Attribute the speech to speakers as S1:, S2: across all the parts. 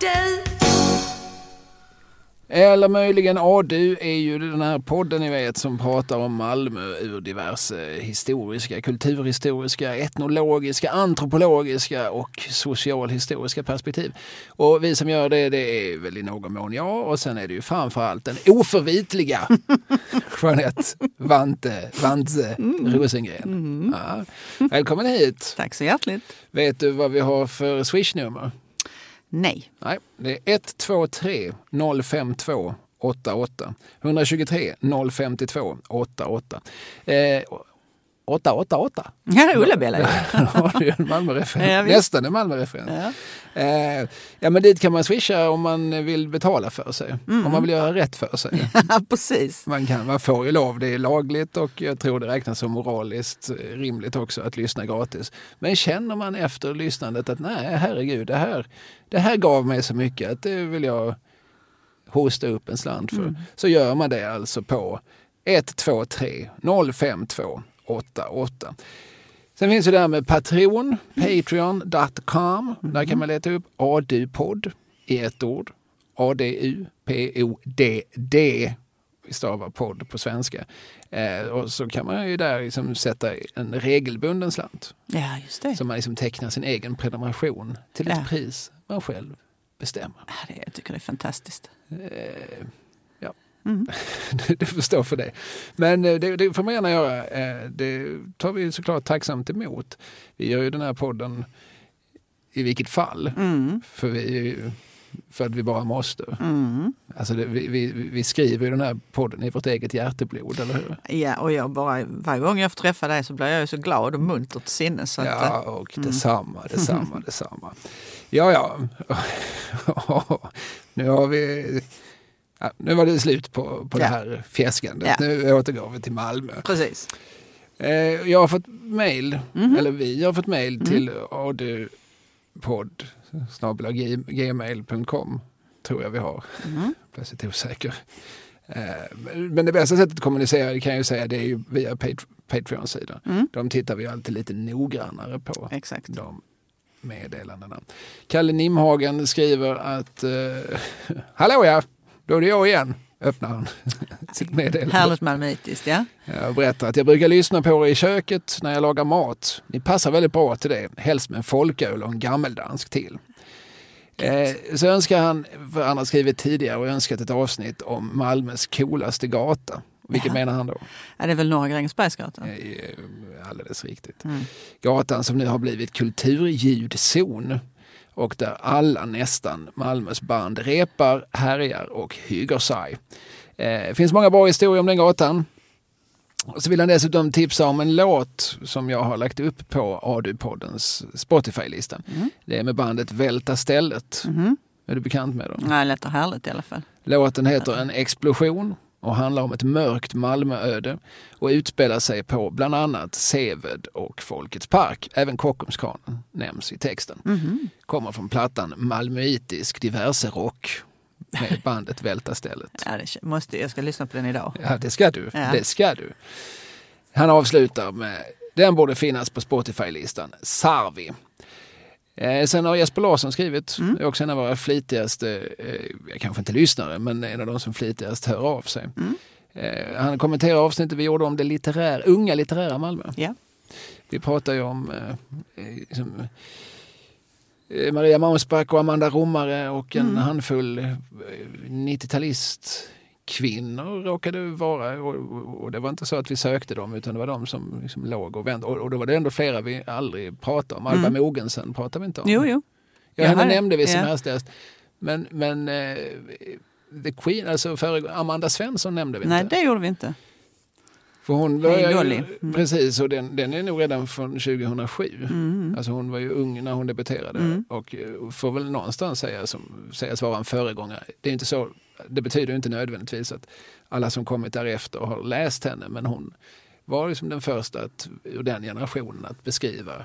S1: du.
S2: Eller möjligen ADU är ju den här podden ni vet som pratar om Malmö ur diverse historiska, kulturhistoriska, etnologiska, antropologiska och socialhistoriska perspektiv. Och vi som gör det, det är väl i någon mån jag och sen är det ju framförallt den oförvitliga Jeanette Vante, Vante Rosengren. Ja. Välkommen hit!
S3: Tack så hjärtligt.
S2: Vet du vad vi har för swishnummer?
S3: Nej.
S2: Nej, det är 123 052 88. 123 052 88. Eh, 888.
S3: Ja, Ulla-Bella.
S2: du en Malmöreferens.
S3: Ja.
S2: Nästan en Malmöreferens.
S3: Ja.
S2: Eh, ja, men dit kan man swisha om man vill betala för sig.
S3: Mm.
S2: Om man vill göra rätt för sig.
S3: ja, precis.
S2: Man, kan, man får ju lov, det är lagligt och jag tror det räknas som moraliskt rimligt också att lyssna gratis. Men känner man efter lyssnandet att nej, herregud, det här, det här gav mig så mycket att det vill jag hosta upp en slant för. Så gör man det alltså på 123 052 88. Sen finns det där med Patreon, patreon.com. Där kan man leta upp ADU-podd i ett ord. A-D-U-P-O-D-D. Vi stavar podd på svenska. Eh, och så kan man ju där liksom sätta en regelbunden slant.
S3: Ja, just det.
S2: Så man liksom tecknar sin egen prenumeration till ett
S3: Ja.
S2: pris man själv bestämmer.
S3: Ja, det, jag tycker det är fantastiskt.
S2: Eh,
S3: Mm.
S2: det, får stå för det. Men eh, det, det får man gärna göra. Eh, Det tar vi såklart tacksamt emot. Vi gör ju den här podden i vilket fall.
S3: Mm.
S2: För, vi, för att vi bara måste.
S3: Mm.
S2: Alltså det, vi, vi, vi skriver ju den här podden i vårt eget hjärteblod, eller hur?
S3: Ja, och jag bara, varje gång jag får träffa dig så blir jag ju så glad och munter till sinnes. så att,
S2: Ja,
S3: eh,
S2: och detsamma, detsamma, detsamma. Ja, ja. nu har vi... Ja, nu var det slut på, på det
S3: Ja.
S2: här fjäskandet.
S3: Ja.
S2: Nu återgår vi till Malmö.
S3: Precis.
S2: Eh, jag har fått mejl,
S3: Mhm.
S2: eller vi har fått mejl
S3: Mm.
S2: till adupodd gmail.com tror jag vi har.
S3: Mm.
S2: Plötsligt osäker. Eh, men det bästa sättet att kommunicera det kan jag ju säga det är ju via Pat- Patreon-sidan.
S3: Mm.
S2: De tittar vi alltid lite noggrannare på.
S3: Exakt.
S2: De meddelandena. Kalle Nimhagen skriver att eh, Hallå ja, då är det jag igen. Öppnar han sitt meddelande.
S3: Härligt malmöitiskt, ja.
S2: Jag berättar att jag brukar lyssna på er i köket när jag lagar mat. Ni passar väldigt bra till det. Helst med en folköl och en gammeldansk till. Eh, så önskar han, för han har skrivit tidigare och önskat ett avsnitt om Malmös coolaste gata. Vilket
S3: Ja.
S2: menar han då?
S3: ja. Det är väl Norra Grängesbergsgatan?
S2: Eh, Alldeles riktigt.
S3: Mm.
S2: Gatan som nu har blivit kulturljudzon och där alla nästan Malmös band repar, härjar och hygger sig. Eh, Det finns många bra historier om den gatan. Och så vill han dessutom tipsa om en låt som jag har lagt upp på ADU-poddens Spotify-lista.
S3: Mm.
S2: Det är med bandet Välta stället.
S3: Mhm.
S2: Är du bekant med dem?
S3: Ja, det låter härligt i alla fall.
S2: Låten heter En explosion och handlar om ett mörkt Malmööde och utspelar sig på bland annat Seved och Folkets park. Även Kockumskranen nämns i texten.
S3: Mhm.
S2: Kommer från plattan Malmöitisk diverse rock med bandet Välta stället.
S3: Ja, det måste, jag ska lyssna på den idag.
S2: Ja, det ska du.
S3: Ja.
S2: Det ska du. Han avslutar med den borde finnas på Spotify-listan. Sarvi. Eh, sen har Jesper Larsson skrivit,
S3: Mm.
S2: också en av våra flitigaste, eh, kanske inte lyssnare, men en av de som flitigast hör av sig.
S3: Mm.
S2: Eh, han kommenterar avsnittet vi gjorde om det litterära, unga litterära Malmö.
S3: Ja.
S2: Vi pratar ju om eh, eh, liksom, eh, Maria Mausback och Amanda Romare och en
S3: Mm.
S2: handfull eh, 90-talist kvinnor råkade vara och, och det var inte så att vi sökte dem utan det var de som liksom låg och väntade. Och, och då var det ändå flera vi aldrig pratade om. Alba
S3: Mm.
S2: Mogensen pratar vi inte om.
S3: Jo, jo.
S2: Ja, henne nämnde vi som
S3: ja.
S2: hastigast. Men, men eh, The Queen, alltså före, Amanda Svensson nämnde vi
S3: Nej,
S2: inte.
S3: det gjorde vi inte.
S2: För hon var
S3: Dolly. Mm.
S2: Precis, och den, den är nog redan från 2007.
S3: Mm.
S2: Alltså hon var ju ung när hon debuterade
S3: Mm.
S2: och eh, får väl någonstans säga som, sägas vara en föregångare. Det, är inte så, det betyder inte nödvändigtvis att alla som kommit därefter har läst henne men hon var liksom den första att, ur den generationen att beskriva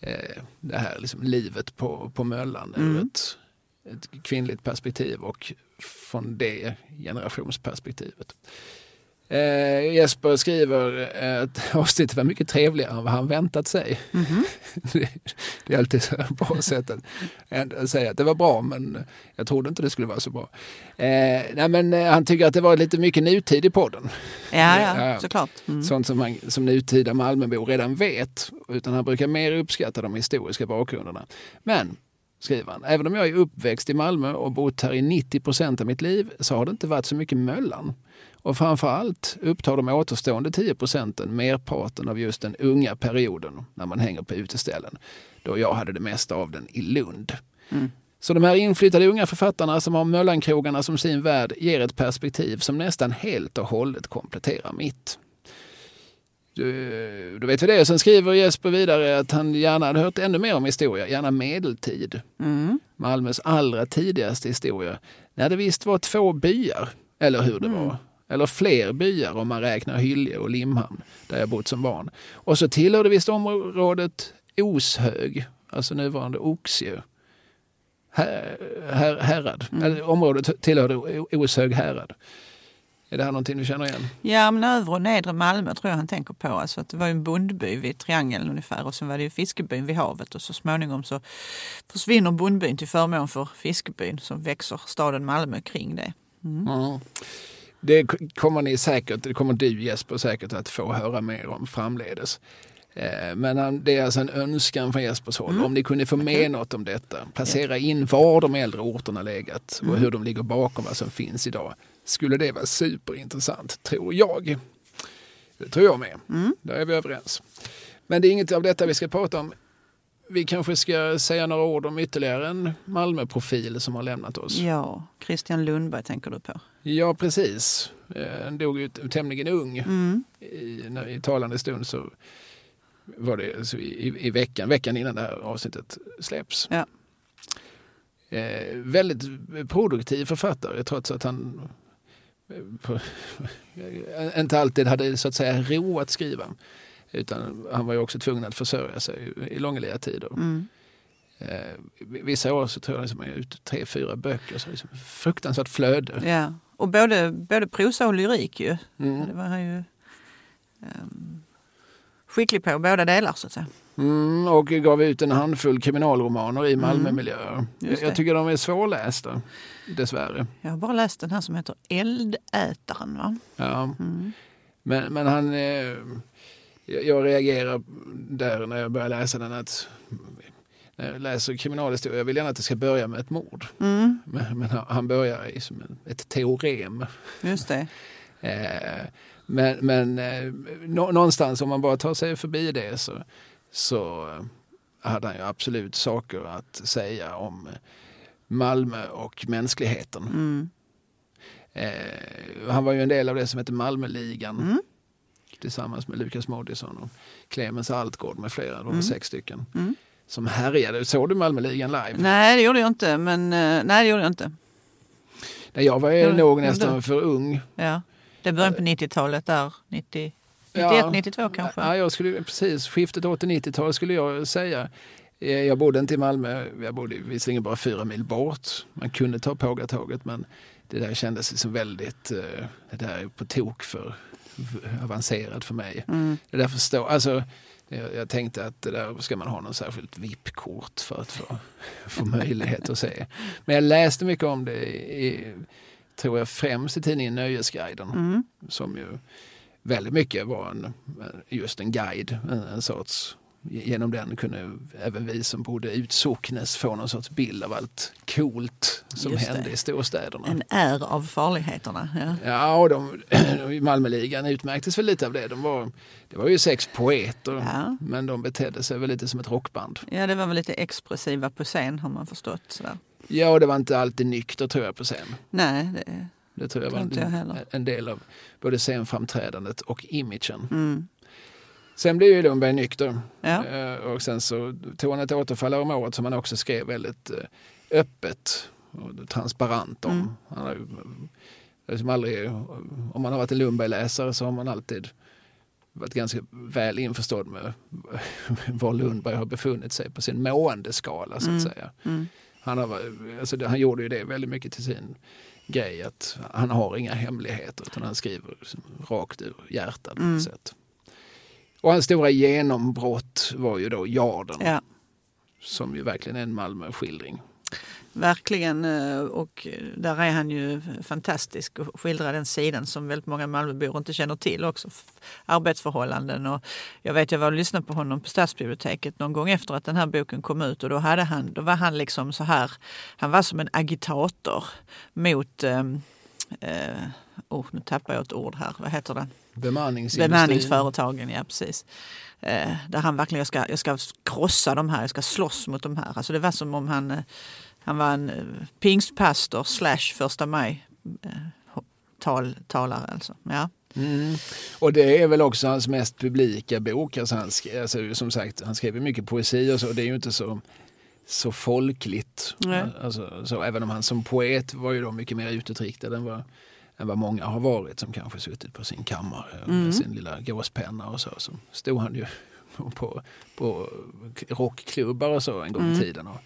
S2: eh, det här liksom livet på, på Möllan ur
S3: Mm.
S2: ett, ett kvinnligt perspektiv och från det generationsperspektivet. Eh, Jesper skriver att avsnittet var mycket trevligare än vad han väntat sig.
S3: Mhm.
S2: det, det är alltid så bra sätt att att säga att det var bra men jag trodde inte det skulle vara så bra. Eh, nej, men, eh, han tycker att det var lite mycket nutid i podden.
S3: Ja, ja,
S2: Ja.
S3: såklart. Mm.
S2: Sånt som, man, som nutida Malmöbor redan vet. Utan han brukar mer uppskatta de historiska bakgrunderna. Men, skriver han, även om jag är uppväxt i Malmö och bott här i 90 procent av mitt liv så har det inte varit så mycket Möllan. Och framför allt upptar de återstående 10 procenten merparten av just den unga perioden när man hänger på uteställen. Då jag hade det mesta av den i Lund.
S3: Mm.
S2: Så de här inflyttade unga författarna som har Möllankrogarna som sin värld ger ett perspektiv som nästan helt och hållet kompletterar mitt. Du, då vet vi det. Sen skriver Jesper vidare att han gärna hade hört ännu mer om historia, gärna medeltid.
S3: Mm.
S2: Malmös allra tidigaste historia. När det visst var två byar, eller hur det var. Eller fler byar om man räknar Hylje och Limhamn, där jag bott som barn. Och så tillhörde visst området Oshög, alltså nuvarande Oxie. Här, här, härad. Eller, området tillhörde Oshög härad. Är det här någonting du känner igen?
S3: Ja, men övre och nedre Malmö tror jag han tänker på. Alltså att det var en bondby vid triangeln ungefär och sen var det ju fiskebyn vid havet och så småningom så försvinner bondbyn till förmån för fiskebyn så växer staden Malmö kring det.
S2: Ja. Det kommer ni säkert, det kommer du Jesper säkert att få höra mer om framledes. Eh, Men han, det är alltså en önskan från Jespers håll. Om ni kunde få med något om detta, placera in var de äldre orterna legat och hur de ligger bakom vad som finns idag. Skulle det vara superintressant, tror jag. Det tror jag med. Där är vi överens. Men det är inget av detta vi ska prata om. Vi kanske ska säga några ord om ytterligare en Malmöprofil som har lämnat oss.
S3: Ja, Christian Lundberg tänker du på.
S2: Ja, precis. Eh, Han dog ju tämligen ung.
S3: Mm.
S2: I, när, I talande stund så var det så i, i- veckan, veckan innan det här avsnittet släpps.
S3: Ja.
S2: Eh, väldigt produktiv författare trots att han eh, på, inte alltid hade så att säga ro att skriva. Utan han var ju också tvungen att försörja sig i långliga tider.
S3: Mm.
S2: Eh, vissa år så tror jag liksom jag är ute tre, fyra böcker. Så liksom fruktansvärt flöde.
S3: Ja. Och både, både prosa och lyrik ju.
S2: Mm.
S3: Det var han ju ehm, skicklig på båda delar så att säga.
S2: Mm, och gav ut en handfull kriminalromaner i Malmömiljöer.
S3: Mm.
S2: Jag tycker de är svårlästa, dessvärre.
S3: Jag har bara läst den här som heter Eldätaren. Va?
S2: Ja.
S3: Mm.
S2: Men, men han... Eh, jag reagerar där när jag börjar läsa den att läser kriminalhistoria, jag vill gärna att det ska börja med ett mord.
S3: Mm,
S2: Men, men han- börjar i som ett teorem.
S3: just det.
S2: Eh, men men eh, nå, någonstans om man bara tar sig förbi det så, så eh, hade han ju absolut saker att säga om eh, Malmö och mänskligheten.
S3: Mm.
S2: Eh, han var ju en del av det som heter Malmöligan
S3: Mm.
S2: tillsammans med Lukas Moodysson och Clemens Altgård med flera. De
S3: Mm.
S2: sex stycken.
S3: Mm.
S2: Som härjade. Såg du Malmöligan live?
S3: Nej, det gjorde jag inte. Men, eh, nej, det gjorde jag inte.
S2: Nej, jag var ju
S3: Ja,
S2: nog nästan
S3: du-
S2: för ung.
S3: Ja. Det började på 90-talet där. 90, 91,
S2: Ja.
S3: 92 kanske.
S2: Ja, jag skulle, precis, skiftet 80-90-tal skulle jag säga. Eh, Jag bodde inte i Malmö, jag bodde visserligen bara fyra mil bort. Man kunde ta Pågatåget men det där kändes liksom väldigt, eh, det där är på tok för avancerat för mig.
S3: Mm.
S2: Det där förstår, alltså, jag, jag tänkte att det där ska man ha något särskilt VIP-kort för att få, få möjlighet att se. Men jag läste mycket om det i, tror jag främst i tidningen Nöjesguiden
S3: Mm.
S2: som ju väldigt mycket var en, just en guide, en, en sorts Genom den kunde även vi som bodde utsocknes få någon sorts bild av allt coolt som
S3: Just det.
S2: hände i storstäderna.
S3: En är av farligheterna. Ja.
S2: Ja, och de, Malmöligan utmärktes väl lite av det. De var, det var ju sex poeter,
S3: Ja.
S2: men de betedde sig väl lite som ett rockband.
S3: ja, det var väl lite expressiva på scen har man förstått. Sådär.
S2: Ja, och det var inte alltid nykter tror jag på scen.
S3: Nej, det,
S2: Det tror jag var
S3: jag
S2: en,
S3: heller.
S2: en del av både scenframträdandet och imagen.
S3: mm.
S2: Sen blev ju Lundberg nykter.
S3: ja.
S2: Eh, Och sen så tog han ett återfall om året som han också skrev väldigt eh, öppet och transparent om.
S3: Mm.
S2: Han har liksom aldrig, om man har varit en Lundberg-läsare så har man alltid varit ganska väl införstådd med var Lundberg har befunnit sig på sin måendeskala så att
S3: Mm.
S2: säga.
S3: Mm.
S2: Han, har, alltså, han gjorde ju det väldigt mycket till sin grej. Att han har inga hemligheter utan han skriver liksom rakt ur hjärtat.
S3: Mm.
S2: sätt. Och hans stora genombrott var ju då Jarden.
S3: Ja.
S2: Som ju verkligen är en Malmö-skildring.
S3: Verkligen. eh, Och där är han ju fantastisk och skildrar den sidan som väldigt många Malmöbor inte känner till också. Arbetsförhållanden. Och jag vet, jag var och lyssnade på honom på stadsbiblioteket någon gång efter att den här boken kom ut och då, hade han, då var han liksom så här, han var som en agitator mot ehm, eh, oh, nu tappar jag ett ord här. Vad heter det? Bemanningsföretagen, ja precis. Eh, där han verkligen, jag ska, jag ska krossa de här, jag ska slåss mot de här. Alltså det var som om han, eh, han var en eh, pingstpastor slash första maj eh, tal, talare. Alltså. Ja.
S2: Mm. Och det är väl också hans mest publika bok. Alltså han, alltså, som sagt, han skriver mycket poesi och så. Det är ju inte så, så folkligt. Alltså, så, även om han som poet var ju då mycket mer utåtriktad än vad, än vad många har varit som kanske suttit på sin kammare
S3: Mm.
S2: med sin lilla gåspenna och så. Så stod han ju på, på rockklubbar och så en gång
S3: Mm.
S2: i tiden och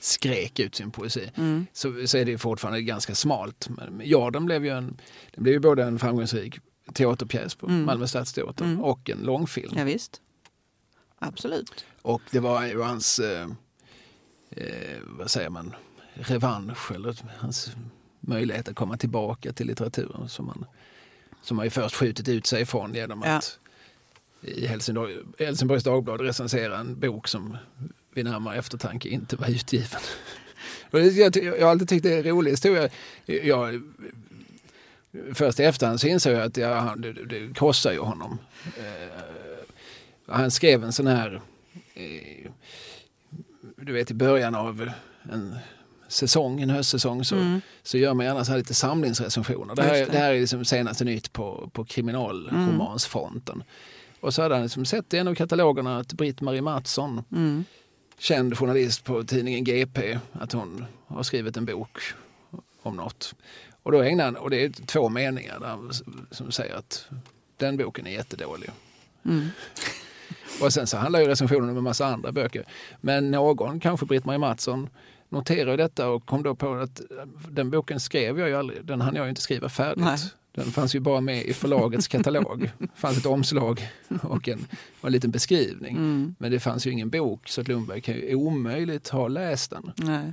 S2: skrek ut sin poesi
S3: Mm.
S2: så, så är det fortfarande ganska smalt. Men ja, den blev ju, en, den blev ju både en framgångsrik teaterpjäs på
S3: Mm.
S2: Malmö stadsteater
S3: Mm.
S2: och en långfilm.
S3: ja visst. Absolut.
S2: Och det var ju hans, eh, eh, vad säger man, revansch eller hans möjlighet att komma tillbaka till litteraturen som man, som man ju först skjutit ut sig ifrån genom
S3: Ja.
S2: att i Helsingborg, Helsingborgs Dagblad recensera en bok som vid närmare eftertanke inte var utgiven. Jag, jag har alltid tyckt det är en rolig historia. Jag, först i efterhand så insåg jag att ja, det, det krossar ju honom. Eh, han skrev en sån här, eh, du vet i början av en säsong, en höstsäsong så,
S3: Mm.
S2: så gör man gärna så här lite samlingsrecensioner. Det här, det.
S3: det.
S2: här är liksom senaste nytt på, på kriminalromansfronten. Och så hade han liksom sett i en av katalogerna att Britt-Marie Mattsson,
S3: Mm.
S2: känd journalist på tidningen GP, att hon har skrivit en bok om något. Och då ägnar han, och det är två meningar där som säger att den boken är jättedålig.
S3: Mm.
S2: Och sen så handlar ju recensionen om en massa andra böcker. Men någon, kanske Britt-Marie Mattsson, noterade detta och kom då på att den boken skrev jag ju aldrig. Den hann jag ju inte skriva färdigt.
S3: Nej.
S2: Den fanns ju bara med i förlagets katalog. Det fanns ett omslag och en, och en liten beskrivning.
S3: Mm.
S2: Men det fanns ju ingen bok så att Lundberg kan ju omöjligt ha läst den.
S3: Nej.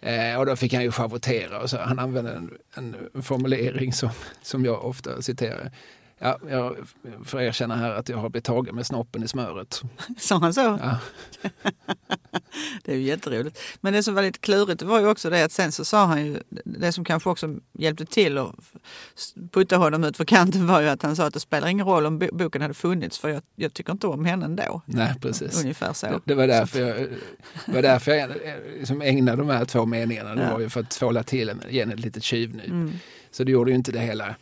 S2: Eh, och då fick han ju schavottera och så. Han använde en, en formulering som, som jag ofta citerar. Ja, jag får erkänna här att jag har blivit tagen med snoppen i smöret.
S3: Sa han så?
S2: Ja.
S3: Det är ju jätteroligt. Men det som var lite klurigt var ju också det att sen så sa han ju, det som kanske också hjälpte till att putta honom ut för kanten var ju att han sa att det spelar ingen roll om bo- boken hade funnits för jag, jag tycker inte om henne ändå.
S2: Nej, precis.
S3: Ungefär så.
S2: Det, det var därför jag, var därför jag liksom ägnade de här två meningarna. Det
S3: Ja.
S2: var ju för att tvåla till en, ge en ett litet tjuvnyp.
S3: Mm.
S2: Så det gjorde ju inte det hela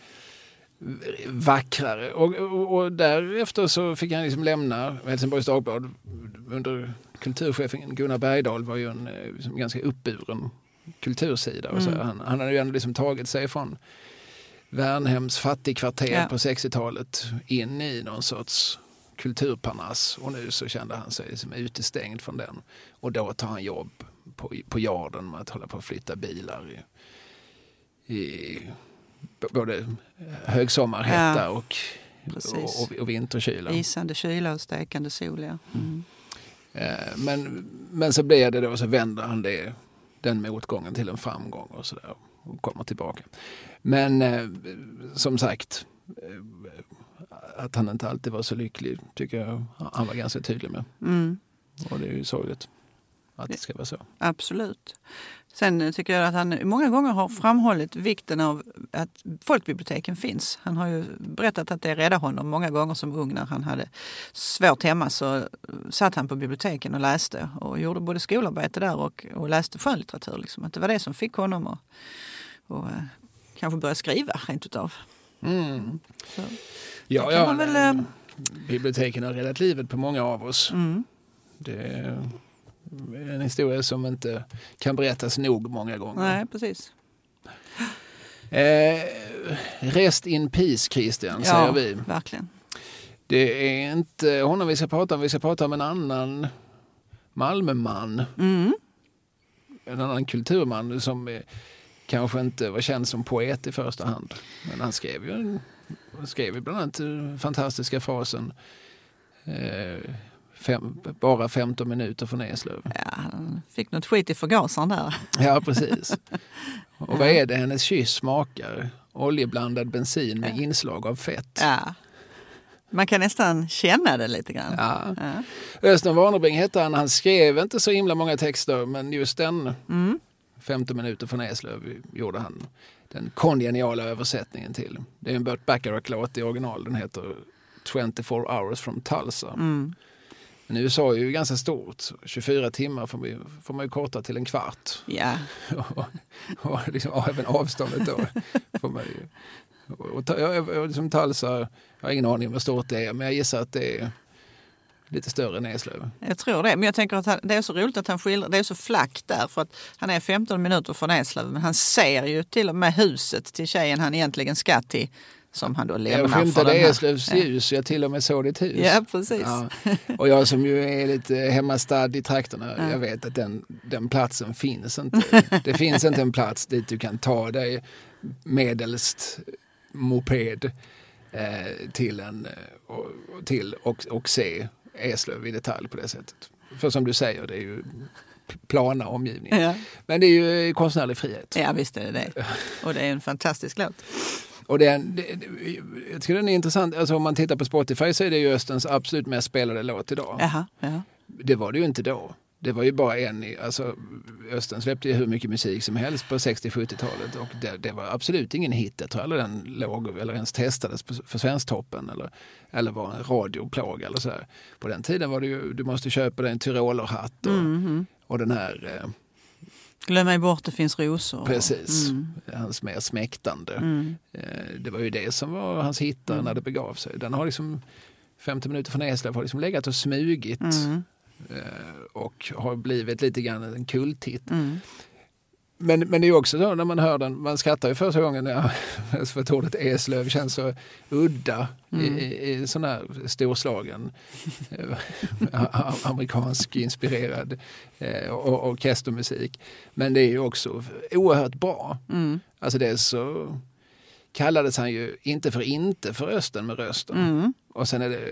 S2: vackrare. Och, och, och därefter så fick han liksom lämna Helsingborgs Dagblad under kulturchefen Gunnar Bergdahl var ju en eh, liksom ganska uppburen kultursida. Och så.
S3: Mm.
S2: Han, han hade ju ändå liksom tagit sig från Värnhems fattigkvarter
S3: Ja.
S2: på 60-talet in i någon sorts kulturparnass och nu så kände han sig liksom utestängd från den. Och då tar han jobb på, på Jarden med att hålla på att flytta bilar i, i både högsommarhetta
S3: Ja,
S2: och, och, och, vinterkyla.
S3: Isande kyla och stekande sol, ja. Mm.
S2: Eh, Men, men så blir det då, så vänder han det, den motgången till en framgång och sådär och kommer tillbaka. Men eh, som sagt, eh, att han inte alltid var så lycklig tycker jag han var ganska tydlig med.
S3: Mm.
S2: Och det är ju sorgligt att det ska vara så.
S3: Absolut. Sen eh, tycker jag att han många gånger har framhållit vikten av att folkbiblioteken finns. Han har ju berättat att det räddade honom många gånger som ung när han hade svårt hemma så eh, satt han på biblioteken och läste och gjorde både skolarbete där och, och läste skönlitteratur. Liksom. Att det var det som fick honom att och, eh, kanske börja skriva rent utav.
S2: Mm.
S3: Så,
S2: Ja, ja,
S3: väl,
S2: biblioteken har räddat livet på många av oss.
S3: mm.
S2: Det en historia som inte kan berättas nog många gånger.
S3: Nej, precis.
S2: Eh, rest in peace Christian, säger
S3: Ja,
S2: vi.
S3: verkligen.
S2: Det är inte honom vi ska prata om, vi ska prata om en annan Malmöman.
S3: Mm.
S2: en annan kulturman som kanske inte var känd som poet i första hand. Men han skrev ju, han skrev ju bland annat den fantastiska frasen eh, fem, bara 15 minuter från Eslöv.
S3: Ja, han fick något skit i förgasaren där.
S2: Ja, precis. Och vad är det hennes kyss smakar? Oljeblandad bensin med inslag av fett.
S3: Ja. Man kan nästan känna det lite grann.
S2: Ja.
S3: Ja.
S2: Östen Warnerbring hette han. Han skrev inte så himla många texter men just den
S3: Mm.
S2: 15 minuter från Eslöv gjorde han den kongeniala översättningen till. Det är en Burt Bacharach-låt i original. Den heter 24 hours from Tulsa.
S3: Mm.
S2: Men USA är ju ganska stort. 24 timmar får man ju, får man ju korta till en kvart.
S3: Ja.
S2: och, och liksom, även avståndet då. får man ju. Och, och, jag, liksom Tulsa, jag har ingen aning om hur stort det är men jag gissar att det är lite större än Eslöv.
S3: Jag tror det. Men jag tänker att han, det är så roligt att han skildrar, det är så flackt där för att han är 15 minuter från Eslöv men han ser ju till och med huset till tjejen han egentligen ska till som han då lämnar
S2: Jag skymtade. Eslövs ljus, jag till och med såg ditt hus.
S3: Ja, precis.
S2: Ja. Och jag som ju är lite hemmastad i trakterna,
S3: Ja.
S2: jag vet att den, den platsen finns inte. Det finns inte en plats dit du kan ta dig medelst moped eh, till, en, eh, och, och till och, och se Eslöv i detalj på det sättet. För som du säger, det är ju plana omgivningar.
S3: Ja.
S2: Men det är ju konstnärlig frihet.
S3: ja, visst är det det. Och det är en fantastisk låt.
S2: Och det, det, jag tycker den är intressant. Alltså om man tittar på Spotify så är det ju Östens absolut mest spelade låt idag.
S3: Jaha, ja.
S2: Det var det ju inte då. Det var ju bara en, alltså Östen släppte ju hur mycket musik som helst på 60-70-talet och det, det var absolut ingen hit. Jag tror aldrig den låg eller ens testades på- för Svensktoppen eller, eller var en radioplåga eller så här. På den tiden var det ju, du måste köpa dig en tyrolerhatt och,
S3: Mhm.
S2: och den här, eh,
S3: Glöm mig bort, det finns rosor.
S2: precis,
S3: Mm.
S2: hans mer smäktande.
S3: Mm.
S2: Eh, Det var ju det som var hans hittar
S3: Mm.
S2: när det begav sig. Den har liksom 50 minuter från Eslöv har liksom legat och smugit
S3: Mm.
S2: eh, och har blivit lite grann en kulthit.
S3: Mm.
S2: Men, men det är också så när man hör den, man skrattar ju första gången jag, för att ordet Eslöv känns så udda
S3: Mm.
S2: i, i, sån här storslagen eh, amerikansk inspirerad eh, or- orkestermusik. Men det är ju också oerhört bra.
S3: Mm.
S2: Alltså det är så kallades han ju inte för inte för Östen med rösten.
S3: Mm.
S2: Och sen är det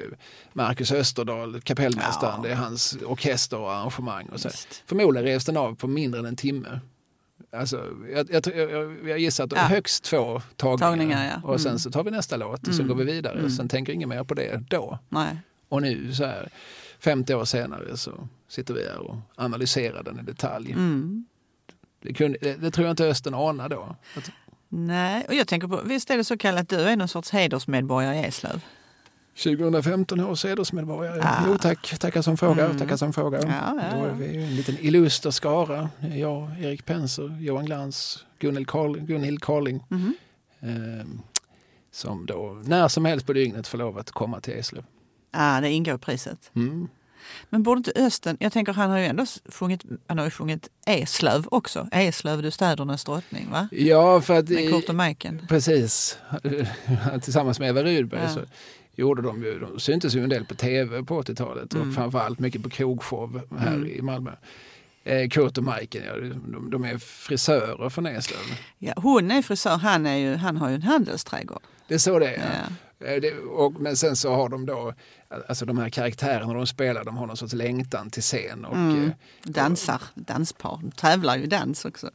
S2: Marcus Österdahl, kapellmästaren,
S3: Ja.
S2: det är hans orkester och arrangemang. Och så. Förmodligen revs den av på mindre än en timme. Alltså, jag, jag, tror- jag, jag gissar att
S3: Ja.
S2: högst två tagningar.
S3: Tagningar, ja.
S2: Och sen
S3: Mm.
S2: så tar vi nästa låt och sen
S3: Mm.
S2: går vi vidare.
S3: Mm.
S2: Sen tänker ingen mer på det då.
S3: Nej.
S2: Och nu så här 50 år senare så sitter vi här och analyserar den i detalj.
S3: Mm.
S2: Det, kunde, det, det tror jag inte Östen anade då. Att,
S3: Nej, och jag tänker på, visst är det så kallat du är någon sorts hedersmedborgare i Eslöv?
S2: 2015 års hedersmedborgare.
S3: Ah.
S2: Jo tack, tackar som frågar,
S3: Mm.
S2: tackar som frågar.
S3: Ja, ja,
S2: Då är vi en liten illuster skara. Jag, Erik Penser, Johan Glans, Gunhild, Karl, Gunhild Carling.
S3: Mhm.
S2: Eh, som då när som helst på dygnet får lov att komma till Eslöv.
S3: Ah, det ingår i priset.
S2: Mm.
S3: Men borde inte Östen, jag tänker han har ju ändå sjungit, han har ju sjungit Eslöv också. Eslöv, du städernas drottning, va?
S2: Ja, för att...
S3: Med Kurt och Majken.
S2: Precis. Tillsammans med Eva Rydberg
S3: Ja.
S2: så gjorde de ju, de syntes ju en del på tv på 80-talet
S3: Mm.
S2: och framförallt mycket på krogshow här
S3: Mm.
S2: i Malmö. Eh, Kurt och Majken, ja, de, de är frisörer från Eslöv.
S3: Ja, hon är frisör, han, är ju, han har ju en handelsträdgård.
S2: Det är så det är.
S3: Ja.
S2: Eh, Det, och, men sen så har de då, alltså de här karaktärerna de spelar, de har någon sorts längtan till scen. Och,
S3: Mm.
S2: eh,
S3: Dansar, danspar, de tävlar ju dans också.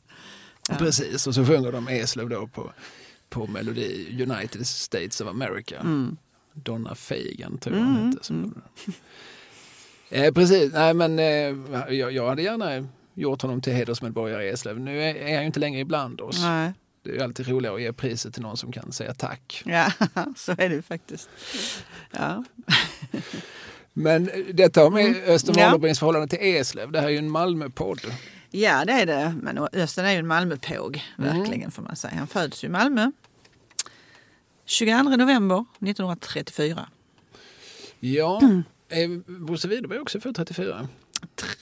S3: Ja.
S2: Precis, och så sjunger de Eslöv då på, på melodi United States of America.
S3: Mm.
S2: Donna Fagan tror jag hon
S3: Mm,
S2: hette. Som
S3: mm.
S2: Eh, precis, nej men eh, jag, jag hade gärna gjort honom till hedersmedborgare i Eslöv. Nu är, är han ju inte längre ibland oss.
S3: Nej.
S2: Det är ju alltid roligare att ge priset till någon som kan säga tack.
S3: Ja, så är det faktiskt. Ja.
S2: Men eh, detta med
S3: Mm. Ja.
S2: Warnerbrings förhållande till Eslöv. Det här är ju en Malmöpodd.
S3: ja, det är det. Men Östen är ju en Malmöpåg,
S2: Mm.
S3: verkligen får man säga. Han föds ju i Malmö 22 november 1934.
S2: Ja,
S3: Mm.
S2: är Bosse Widerberg också född 34?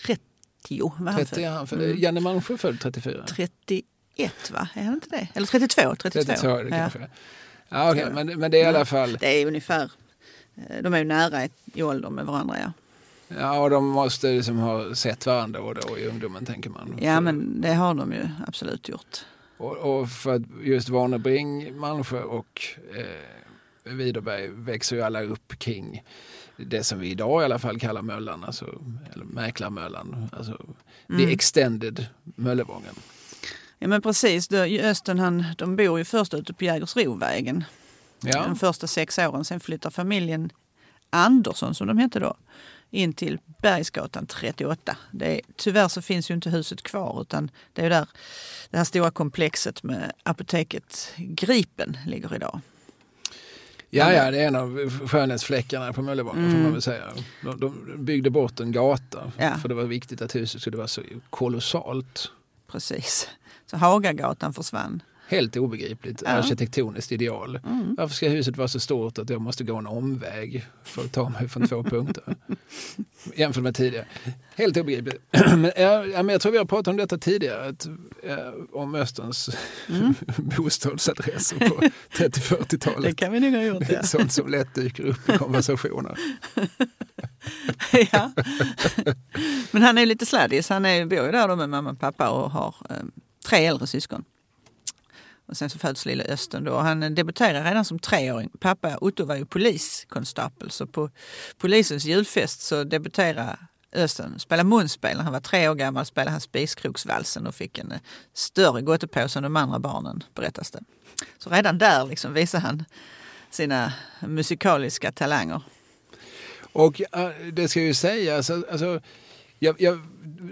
S3: 30 var han
S2: 30 är han född.
S3: Mm.
S2: Janne Malmsjö född 34?
S3: 31 va? Är han inte det? Eller 32? 32,
S2: 32 är det kanske. Ja, okej, men, men det är i alla fall...
S3: Det är ungefär, eh, de är ju nära i- ålder med varandra ja.
S2: Ja, och de måste liksom ha sett varandra och då i ungdomen tänker man.
S3: Ja
S2: För-
S3: men det har de ju absolut gjort.
S2: Och, och för att just Warnerbring, Malmsjö och eh, Widerberg växer ju alla upp kring det som vi idag i alla fall kallar Möllan, alltså, eller Mäklarmöllan. Alltså,
S3: Mm.
S2: The extended Möllevången.
S3: Ja men precis, Östen han, de bor ju först ute på Jägersrovägen.
S2: Ja.
S3: De första sex åren. Sen flyttar familjen Andersson, som de hette då, in till Bergsgatan 38. Det är, tyvärr så finns ju inte huset kvar utan det är där det här stora komplexet med apoteket Gripen ligger idag.
S2: Ja, ja, det är en av skönhetsfläckarna på Möllevången får man väl säga. De, de byggde bort en gata
S3: Mm. Ja.
S2: för det var viktigt att huset skulle vara så kolossalt.
S3: Precis. Så Hagagatan försvann.
S2: Helt obegripligt
S3: Ja. Mm.
S2: arkitektoniskt ideal. Varför ska huset vara så stort att jag måste gå en omväg för att ta mig från två punkter? Jämfört med tidigare. Helt obegripligt. men, ja, ja, men jag tror vi har pratat om detta tidigare. Att, ja, om Österns
S3: Mm.
S2: bostadsadresser på 30-40-talet.
S3: Det kan vi nog ha gjort ja.
S2: sånt som lätt dyker upp i konversationer.
S3: ja. Men han är lite sladdis. Han är, bor ju där då med mamma och pappa och har eh, tre äldre syskon. Och sen så föds lilla Östen då. Han debuterar redan som treåring. Pappa Otto var ju poliskonstapel så på polisens julfest så debuterade Östen, spelade munspel. När han var tre år gammal spelade han Spiskroksvalsen och fick en eh, större gottepåse än de andra barnen berättas det. Så redan där liksom visar han sina musikaliska talanger.
S2: Och eh, det ska ju sägas, alltså, alltså, jag, jag,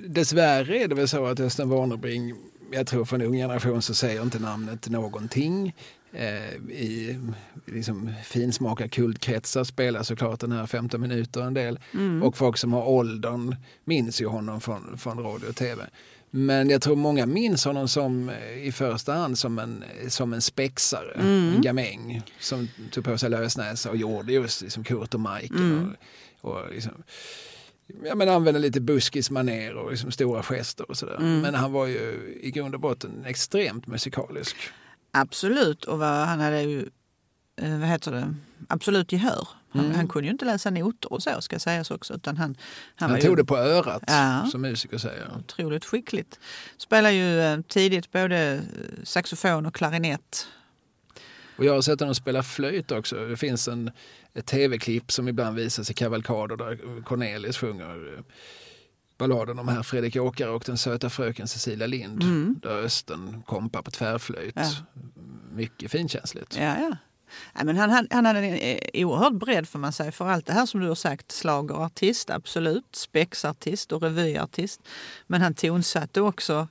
S2: dessvärre är det väl så att Östen Warnerbring, jag tror för en ung generation så säger inte namnet någonting. Eh, I liksom, finsmaka kultkretsar spelar såklart den här 15 minuter en del. Och folk som har åldern minns ju honom från, från radio och tv. Men jag tror många minns honom som eh, i första hand som en, som en spexare, en gamäng som tog på sig lösnäsa och gjorde just liksom Kurt och Majken. Och, och liksom, ja, men använde lite buskismanér och liksom stora gester och sådär. Men han var ju i grund och botten extremt musikalisk.
S3: Absolut, och vad, han hade ju eh, vad heter det, absolut gehör. Han,
S2: Mm.
S3: han kunde ju inte läsa noter och så ska sägas också. Utan han, han,
S2: Han, tog
S3: ju
S2: det på örat
S3: Ja.
S2: som musiker säger.
S3: otroligt skickligt. Spelade ju eh, tidigt både eh, saxofon och klarinett.
S2: Och jag har sett honom spela flöjt också. Det finns en, tv-klipp som ibland visas i kavalkader där Cornelis sjunger eh, balladen om herr Fredrik Åkare och den söta fröken Cecilia Lind. Där Östen kompar på tvärflöjt.
S3: Ja.
S2: Mycket finkänsligt.
S3: Ja, ja. Nej, men han, han, han hade en eh, oerhörd bredd får man säga för allt det här som du har sagt. Slagerartist, absolut. Spexartist och revyartist. Men han tonsatte också,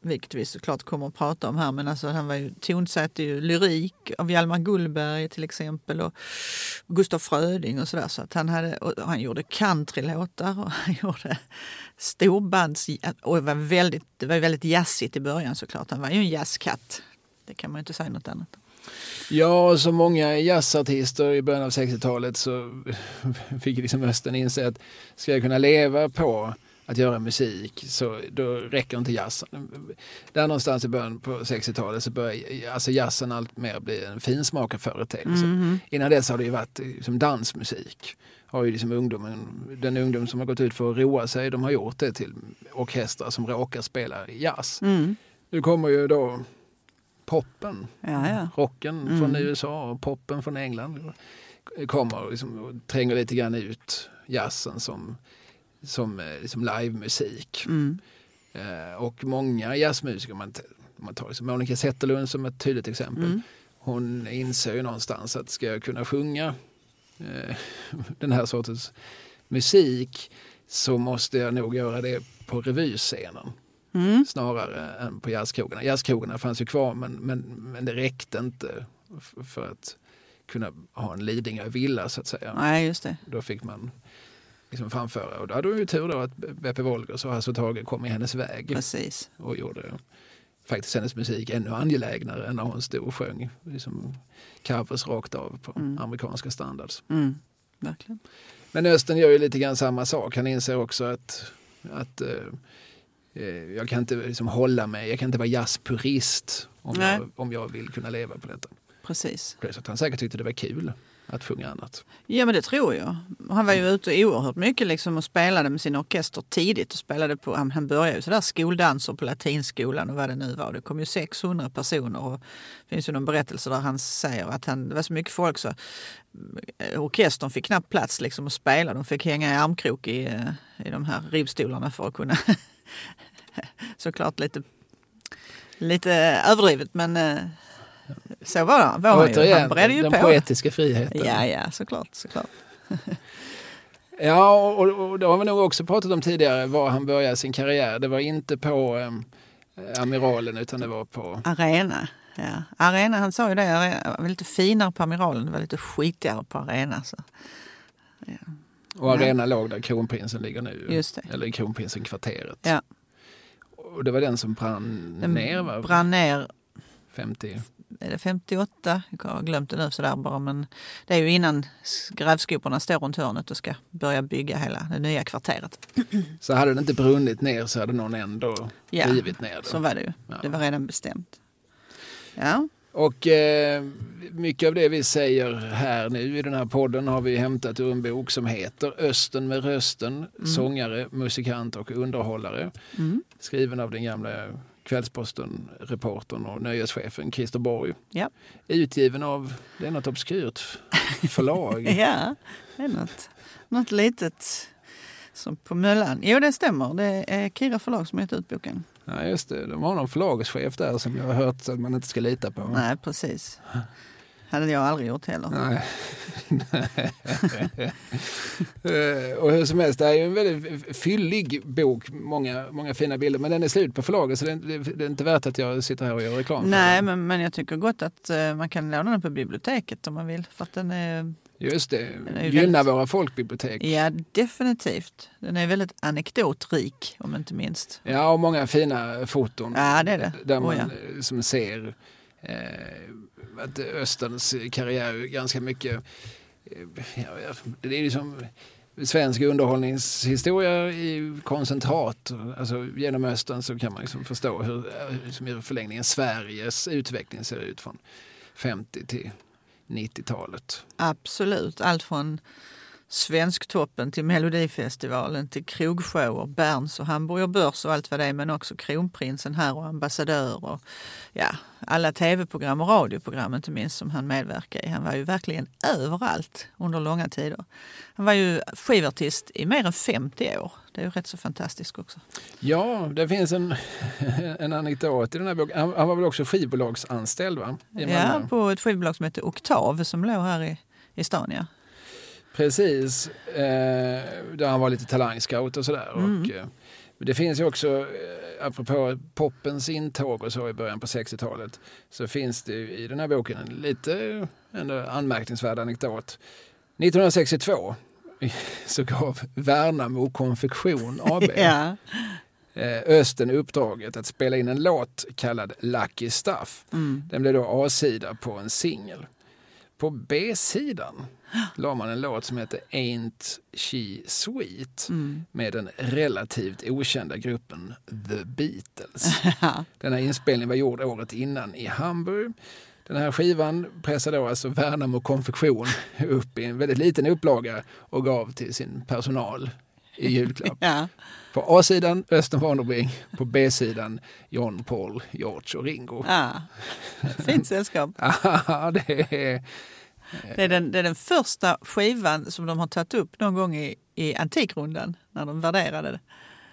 S3: vilket vi såklart kommer att prata om här, men alltså han var ju, tonsatte ju lyrik av Hjalmar Gullberg till exempel och Gustaf Fröding och sådär. Så att han, hade, och han gjorde countrylåtar och han gjorde storbands... Och det var, väldigt, det var väldigt jazzigt i början såklart. Han var ju en jazzkatt. Det kan man ju inte säga något annat.
S2: Ja, som många jazzartister i början av 60-talet så fick liksom Östen inse att ska jag kunna leva på att göra musik så då räcker inte jazzen. Där någonstans i början på 60-talet så börjar alltså jazzen allt mer bli en finsmakad företeelse. Innan dess har det ju varit liksom dansmusik. Har ju liksom ungdomen, den ungdom som har gått ut för att roa sig, de har gjort det till orkestrar som råkar spela jazz. Nu kommer ju då poppen
S3: Ja, ja.
S2: rocken från USA och poppen från England kommer och, liksom, och tränger lite grann ut jazzen som, som eh, liksom livemusik. Eh, och många jazzmusiker, man, man tar liksom Monica Zetterlund som ett tydligt exempel, hon inser ju någonstans att ska jag kunna sjunga eh, den här sortens musik så måste jag nog göra det på revyscenen snarare än på jazzkrogarna. Jazzkrogarna fanns ju kvar men, men, men det räckte inte för att kunna ha en Lidingö villa så att säga.
S3: Nej, just det.
S2: Då fick man liksom framföra och då hade hon ju tur då att Beppe Wolgers och Hasse Tage kom i hennes väg
S3: Precis.
S2: och gjorde faktiskt hennes musik ännu angelägnare än när hon stod och sjöng liksom covers rakt av på amerikanska standards.
S3: Mm, verkligen.
S2: Men Östen gör ju lite grann samma sak. Han inser också att, att eh, eh, jag kan inte liksom hålla mig, jag kan inte vara jazzpurist om
S3: Nej.
S2: jag, om jag vill kunna leva på detta.
S3: Precis.
S2: Plus att han säkert tyckte det var kul. Att sjunga annat.
S3: Ja men det tror jag. Han var ju ute oerhört mycket liksom och spelade med sin orkester tidigt. och spelade på, Han, började ju sådär skoldanser på latinskolan och vad det nu var. Det kom ju 600 personer och det finns ju någon berättelse där han säger att han, det var så mycket folk så eh, orkestern fick knappt plats liksom att spela. De fick hänga i armkrok i, eh, i de här rivstolarna för att kunna såklart lite, lite överdrivet men eh, så var, det, var han ju. Han bredde ju
S2: den
S3: på.
S2: poetiska friheten.
S3: Ja, ja, såklart. såklart.
S2: ja, och, och det har vi nog också pratat om tidigare, var han började sin karriär. Det var inte på um, Amiralen utan det var på...
S3: Arena. Ja. Arena, han sa ju det, det var lite finare på Amiralen, det var lite skitigare på Arena. Så.
S2: Ja. Och Arena ja. låg där kronprinsen ligger nu.
S3: Just det.
S2: Eller kronprinsen-kvarteret.
S3: Ja.
S2: Och det var den som brann den ner va?
S3: brann ner
S2: 50?
S3: Är det 58? Jag har glömt det nu sådär bara. Men det är ju innan grävskoporna står runt hörnet och ska börja bygga hela det nya kvarteret.
S2: Så hade det inte brunnit ner så hade någon ändå ja, rivit ner det?
S3: så var det ju. Ja. Det var redan bestämt. Ja.
S2: Och eh, mycket av det vi säger här nu i den här podden har vi hämtat ur en bok som heter Östen med rösten, mm. sångare, musikant och underhållare. Mm. Skriven av den gamla Kvällsposten-reportern och nöjeschefen Christer Borg.
S3: Ja.
S2: Utgiven av, det är något obskyrt förlag.
S3: ja, det är något, något litet som på Möllan. Jo, det stämmer. Det är Kira förlag som gett ut boken.
S2: Ja, just det. De har någon förlagschef där som jag har hört att man inte ska lita på.
S3: Nej, precis hade jag aldrig gjort heller.
S2: Nej. Eh, och hur som helst, det är ju en väldigt fyllig bok. Många, många fina bilder. Men den är slut på förlaget så det är, inte värt att jag sitter här och gör reklam för
S3: Nej, men, men jag tycker gott att uh, man kan låna den på biblioteket om man vill. För att den är...
S2: Just det, gynna våra folkbibliotek.
S3: Ja, definitivt. Den är väldigt anekdotrik om inte minst.
S2: Ja, och många fina foton.
S3: Ja, det är det.
S2: Där man oh, ja. som ser eh, Eh, att Österns karriär är ganska mycket... Eh, ja, det är liksom svensk underhållningshistoria i koncentrat. Alltså, genom Östern så kan man liksom förstå hur liksom i förlängningen Sveriges utveckling ser ut från 50 till 90-talet.
S3: Absolut, allt från Svensktoppen till Melodifestivalen till krogshower, Berns och Hamburger Börs och allt vad det är men också Kronprinsen här och ambassadör och ja, alla tv-program och radioprogram inte minst som han medverkade i. Han var ju verkligen överallt under långa tider. Han var ju skivartist i mer än 50 år. Det är ju rätt så fantastiskt också.
S2: Ja, det finns en, en anekdot i den här boken. Han, han var väl också skivbolagsanställd va?
S3: ja, på ett skivbolag som heter Oktav som låg här i, i stan. Ja.
S2: Precis, eh, där han var lite talangscout och sådär. Mm. Och, eh, det finns ju också, eh, apropå poppens intåg och så i början på 60-talet, så finns det i den här boken en lite ändå anmärkningsvärd anekdot. 1962 så gav Värnamo Konfektion AB. Eh, Östen uppdraget att spela in en låt kallad Lucky Stuff. Mm. Den blev då A-sida på en singel. På B-sidan la man en låt som heter Ain't She Sweet mm. med den relativt okända gruppen The Beatles. den här inspelningen var gjord året innan i Hamburg. Den här skivan pressade då alltså Värnamo Konfektion upp i en väldigt liten upplaga och gav till sin personal i julklapp.
S3: ja.
S2: På A-sidan Östen Warnerbring, på B-sidan John, Paul, George och Ringo.
S3: Ja. Fint sällskap.
S2: ja, det är
S3: det är, den, det är den första skivan som de har tagit upp någon gång i, i Antikrundan när de värderade det.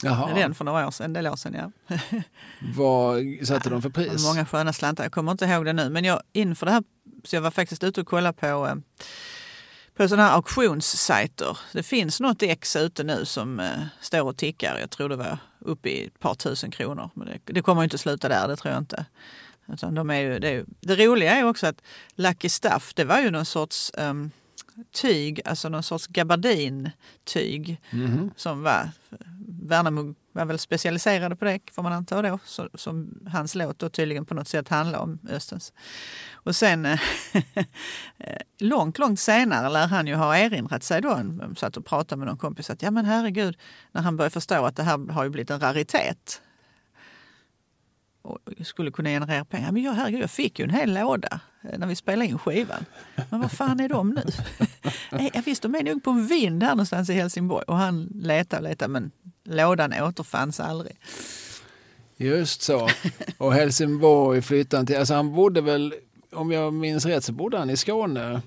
S3: Jaha. Den för några år sedan, en del år sedan. Ja.
S2: Vad satte de för pris?
S3: Många sköna slantar, jag kommer inte ihåg det nu. Men jag, inför det här, så jag var faktiskt ute och kollade på, eh, på sådana här auktionssajter. Det finns något ex ute nu som eh, står och tickar. Jag tror det var uppe i ett par tusen kronor. Men det, det kommer inte sluta där, det tror jag inte. Utan de är ju, det, är, det roliga är också att Lucky Stuff, det var ju någon sorts um, tyg, alltså någon sorts gabardintyg mm -hmm. som var, Värnamo var väl specialiserade på det får man anta då, så, som hans låt då tydligen på något sätt handlar om Östens. Och sen eh, långt, långt senare lär han ju ha erinrat sig då, han satt och pratade med någon kompis att ja men herregud, när han började förstå att det här har ju blivit en raritet och skulle kunna generera pengar. Men jag, herregud, jag fick ju en hel låda eh, när vi spelade in skivan. Men vad fan är de nu? Eh, Nej, visst, de är nog på en vind här någonstans i Helsingborg. Och han letade och letade men lådan återfanns aldrig.
S2: Just så. Och Helsingborg flyttade han till, alltså han bodde väl, om jag minns rätt så bodde han i Skåne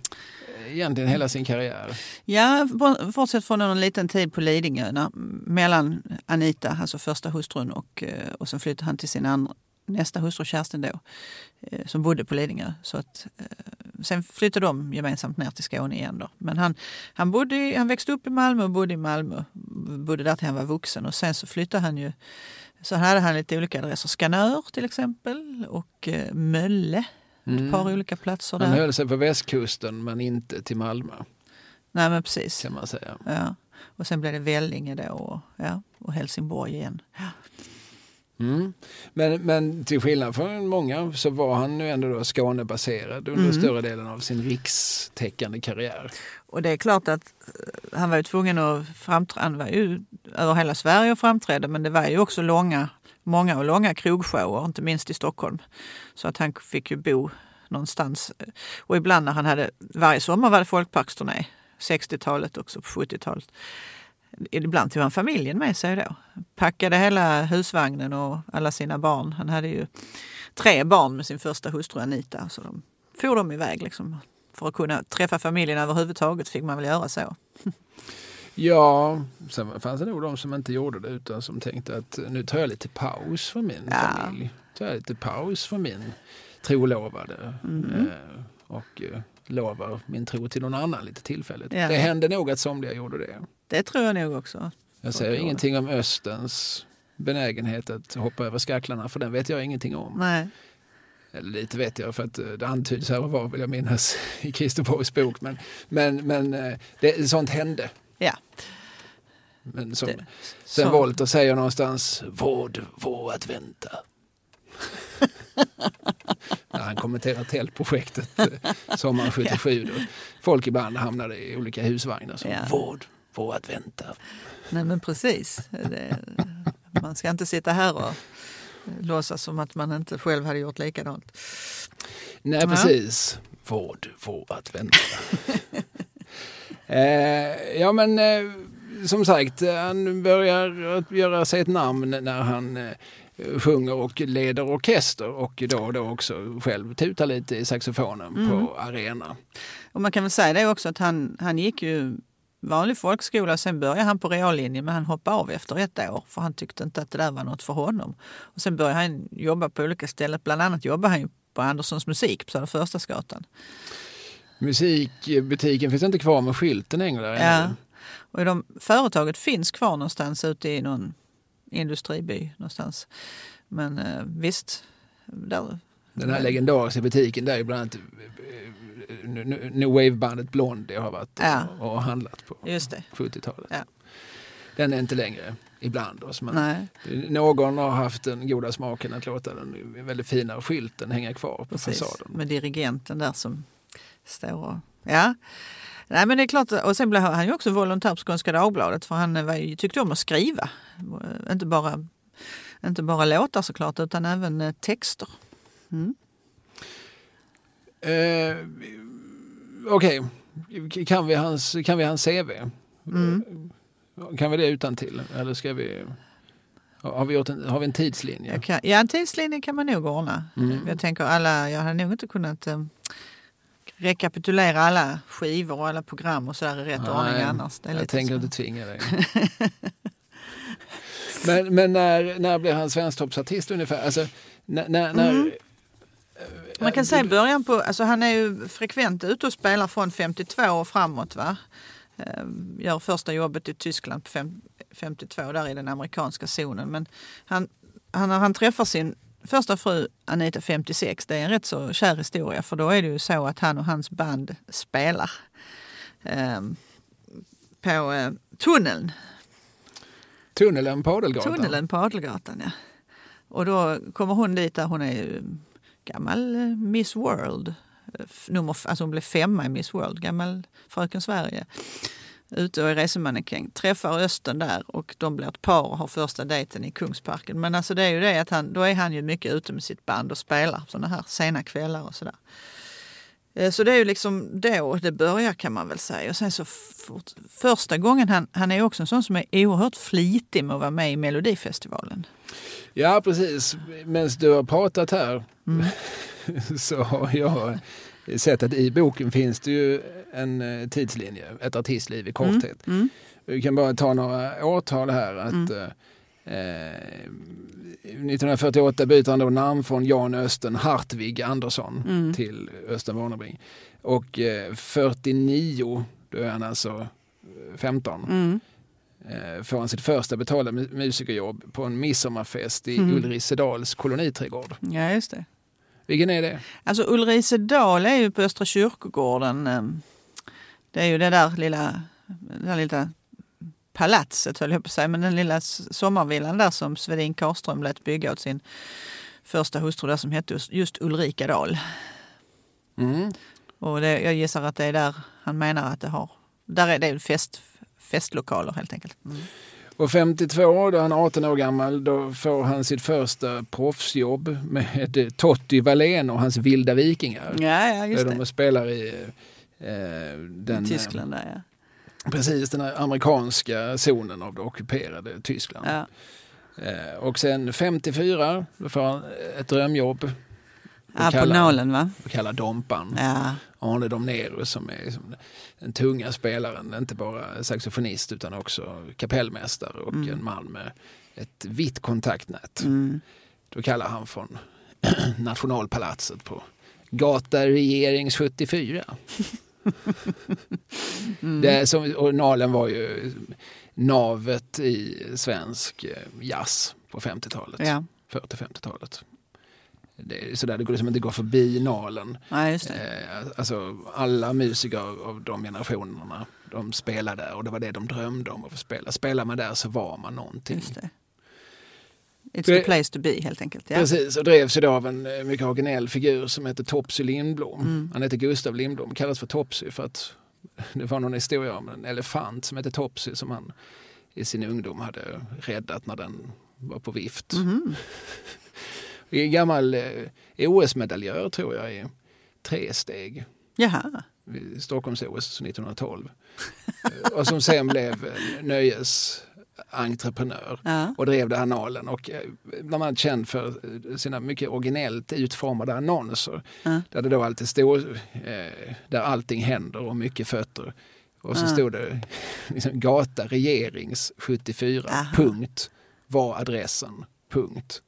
S2: egentligen hela sin karriär.
S3: Ja, bortsett från en liten tid på Lidingö mellan Anita, alltså första hustrun, och, eh, och sen flyttade han till sin andra, nästa hustru Kerstin då, eh, som bodde på Lidingö. Så att, eh, sen flyttade de gemensamt ner till Skåne igen. Då. Men han, han, bodde, han växte upp i Malmö och bodde i Malmö. Bodde där till han var vuxen och sen så flyttade han ju så hade han lite olika adresser. Skanör till exempel och Mölle ett mm. par olika platser där.
S2: Han höll sig på västkusten men inte till Malmö.
S3: Nej men precis.
S2: Kan man säga.
S3: Ja. Och sen blev det Vellinge då och, ja, och Helsingborg igen. Ja.
S2: Mm. Men, men till skillnad från många så var han nu ändå då Skånebaserad under mm. större delen av sin rikstäckande karriär.
S3: Och det är klart att eh, han var ju tvungen att framträda, han var ju över hela Sverige och framträdde men det var ju också långa många och långa krogshower, inte minst i Stockholm. Så att han fick ju bo någonstans. Och ibland när han hade, varje sommar var det folkparksturné, 60-talet också på 70-talet. Ibland tog han familjen med sig då. Packade hela husvagnen och alla sina barn. Han hade ju tre barn med sin första hustru Anita. Så de for de iväg liksom. För att kunna träffa familjen överhuvudtaget fick man väl göra så.
S2: Ja, sen fanns det nog de som inte gjorde det utan som tänkte att nu tar jag lite paus för min ja. familj. Tar jag lite paus för min trolovade. Mm. Eh, och eh, lovar min tro till någon annan lite tillfälligt. Ja. Det hände nog att somliga gjorde det.
S3: Det tror jag nog också.
S2: Jag säger ingenting om Östens benägenhet att hoppa över skacklarna för den vet jag ingenting om.
S3: Nej.
S2: Eller lite vet jag för att eh, det antyds här och var vill jag minnas i Borgs bok. Men, men, men eh, det, sånt hände.
S3: Ja.
S2: Men som, det, sen så. Volter säger någonstans vård, vår att vänta. När han kommenterar tältprojektet eh, sommaren 77. Då folk ibland hamnade i olika husvagnar. Så, ja. Vård, vår att vänta.
S3: Nej men precis. Det, man ska inte sitta här och låtsas som att man inte själv hade gjort likadant.
S2: Nej precis. Vård, vår att vänta. Eh, ja men eh, som sagt, han börjar göra sig ett namn när han eh, sjunger och leder orkester och då och då också själv tutar lite i saxofonen mm. på arena.
S3: Och man kan väl säga det också att han, han gick ju vanlig folkskola. Sen började han på reallinjen men han hoppade av efter ett år för han tyckte inte att det där var något för honom. Och sen började han jobba på olika ställen. Bland annat jobbade han på Anderssons musik på Södra Förstadsgatan.
S2: Musikbutiken finns inte kvar med skylten längre.
S3: Ja. Och de, företaget finns kvar någonstans ute i någon industriby någonstans. Men eh, visst. Där,
S2: Den här legendariska butiken där är bland annat eh, New Wave-bandet Blondie har varit ja. och, och handlat på 70-talet. Ja. Den är inte längre ibland oss. Men Nej. någon har haft den goda smaken att låta den väldigt fina skylten hänga kvar på Precis. fasaden.
S3: Med dirigenten där som står och... Ja. Nej, men det är klart, och sen blev han ju också volontär på Skånska Dagbladet för han var, tyckte om att skriva. Inte bara, inte bara låtar såklart utan även eh, texter. Mm.
S2: Eh, Okej, okay. kan, vi hans, kan vi hans CV? Mm. Kan vi det utan till eller ska vi... Har vi, gjort en, har vi en tidslinje?
S3: Kan, ja, en tidslinje kan man nog ordna. Mm. Jag tänker alla, jag hade nog inte kunnat eh, rekapitulera alla skivor och alla program och så där i rätt Nej, ordning annars.
S2: Det är jag tänker så. inte tvinga dig. men men när, när blir han svensktoppsartist ungefär? Alltså, när, när, mm.
S3: Man kan säga början på, alltså han är ju frekvent ute och spelar från 52 och framåt. Va? Ehm, gör första jobbet i Tyskland på 52, där i den amerikanska zonen. Men han, han, han träffar sin första fru Anita 56, det är en rätt så kär historia för då är det ju så att han och hans band spelar eh, på eh, tunneln.
S2: Tunneln på Adelgatan?
S3: Tunneln på Adelgatan, ja. Och då kommer hon dit där hon är gammal eh, Miss World. Nummer, alltså hon blev femma i Miss World, gammal Fröken Sverige. ute och är resemannekäng, träffar Östen där och de blir ett par och har första dejten i Kungsparken. Men alltså det är ju det att han, då är han ju mycket ute med sitt band och spelar sådana här sena kvällar och sådär. Eh, Så det är ju liksom då det börjar kan man väl säga. Och sen så fort, första gången, han, han är också en sån som är oerhört flitig med att vara med i Melodifestivalen.
S2: Ja, precis. Medan du har pratat här
S3: Mm.
S2: så har jag sett att i boken finns det ju en eh, tidslinje, ett artistliv i korthet.
S3: Mm.
S2: Vi kan bara ta några årtal här. Att,
S3: Mm.
S2: eh, 1948 byter han då namn från Jan Östen Hartvig Andersson
S3: Mm.
S2: till Östen Warnerbring. Och eh, 49, då är han alltså eh, 15,
S3: Mm.
S2: eh, får han sitt första betalda mu- musikerjobb på en midsommarfest i
S3: Mm.
S2: Ulrisedals koloniträdgård.
S3: Ja, just det.
S2: Vilken är det?
S3: Alltså Ulrisedal är ju på Östra kyrkogården. eh, Det är ju det där lilla, det där lilla palatset höll jag på att säga, men den lilla sommarvillan där som Svedin Karlström lät bygga åt sin första hustru där som hette just- Ulrika Dahl.
S2: Mm.
S3: Och det, jag gissar att det är där han menar att det har, där är det fest, festlokaler helt enkelt. Mm.
S2: Och 52, då han är 18 år gammal, då får han sitt första proffsjobb med Totti Wallén och hans Vilda Vikingar.
S3: Ja, ja, just
S2: Där de
S3: det.
S2: spelar i eh, den,
S3: I Tyskland där ja.
S2: Precis den amerikanska zonen av det ockuperade Tyskland.
S3: ja.
S2: Eh, och sen 54, då får han ett drömjobb.
S3: Ja, på
S2: kallar-
S3: nålen va?
S2: och kallar Dompan.
S3: Ja.
S2: Arne Domnerus som är liksom den tunga spelaren, inte bara saxofonist utan också kapellmästare och
S3: Mm.
S2: en man med ett vitt kontaktnät.
S3: Mm.
S2: Då kallar han från Nationalpalatset på Gata Regerings 74.
S3: Mm.
S2: Det som, och Nalen var ju navet i svensk eh, jazz på 50-talet,
S3: Ja.
S2: 40-50-talet. Det är sådär, det går liksom inte att gå förbi Nalen.
S3: ja, just.
S2: Eh, alltså, alla musiker av, av de generationerna de spelade där och det var det de drömde om att få spela. Spelar man där så var man någonting.
S3: Just det. It's the place to be helt enkelt. Ja.
S2: Precis, och drevs då av en eh, mycket originell figur som heter Topsy Lindblom.
S3: Mm.
S2: Han heter Gustav Lindblom, kallas för Topsy för att det var någon historia om en elefant som hette Topsy som han i sin ungdom hade räddat när den var på vift.
S3: Mhm.
S2: En gammal eh, OS-medaljör tror jag i tre steg.
S3: Jaha.
S2: Stockholms-OS 1912. Eh, och som sen blev en nöjesentreprenör
S3: Ja.
S2: och drev det här Nalen och eh, bland annat känd för eh, sina mycket originellt utformade annonser.
S3: Ja.
S2: Där det då alltid stod, eh, där allting händer och mycket fötter. Och så
S3: Ja.
S2: stod det liksom, gata regerings 74,
S3: Aha.
S2: punkt, var adressen, punkt.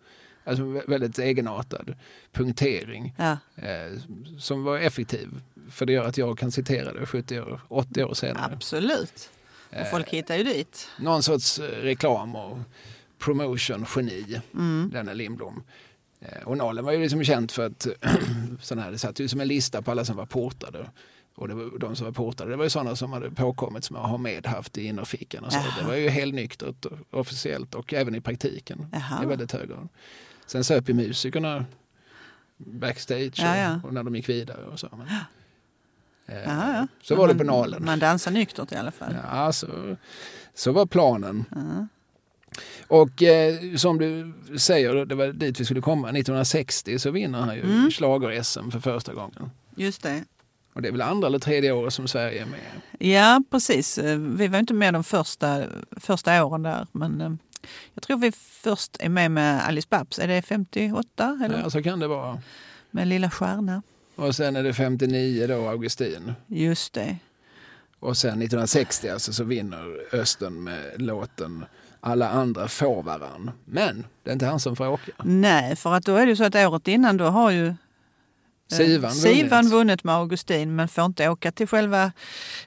S2: Alltså vä- väldigt egenartad punktering
S3: Ja.
S2: eh, som var effektiv. För det gör att jag kan citera det 70 år, 80 år senare.
S3: Absolut. Och folk hittar ju dit.
S2: Någon sorts eh, reklam och promotion-geni,
S3: Mm.
S2: denne Lindblom. Eh, och Nalen var ju liksom känd för att sån här, det satt ju som en lista på alla som var portade. Och det var, de som var portade, det var ju sådana som hade påkommit som har medhaft i innerfickan. Och så.
S3: Jaha.
S2: Det var ju helnyktert officiellt och även i praktiken
S3: Jaha.
S2: i väldigt hög grad. Sen söp ju musikerna backstage
S3: Ja, ja.
S2: Och, och när de gick vidare och så. Men, eh,
S3: Ja.
S2: Så var det
S3: Man-
S2: på Nalen.
S3: Man dansar nyktert i alla fall.
S2: Ja, så, så var planen.
S3: Ja.
S2: Och eh, som du säger, det var dit vi skulle komma. 1960 så vinner han ju
S3: Mm.
S2: schlager-SM för första gången.
S3: Just det.
S2: Och det är väl andra eller tredje året som Sverige är med.
S3: Ja, precis. Eh, Vi var inte med de första, första åren där. Men eh, jag tror vi först är med med Alice Babs. Är det 58? Eller?
S2: Ja, så kan det vara.
S3: Med Lilla Stjärna.
S2: Och sen är det 59 då, Augustin.
S3: Just det.
S2: Och sen 1960 alltså så vinner Östen med låten Alla andra får varann. Men det är inte han som får åka.
S3: Nej, för att då är det ju så att året innan då har ju
S2: Sivan
S3: Sivan
S2: vunnit.
S3: vunnit med Augustin men får inte åka till själva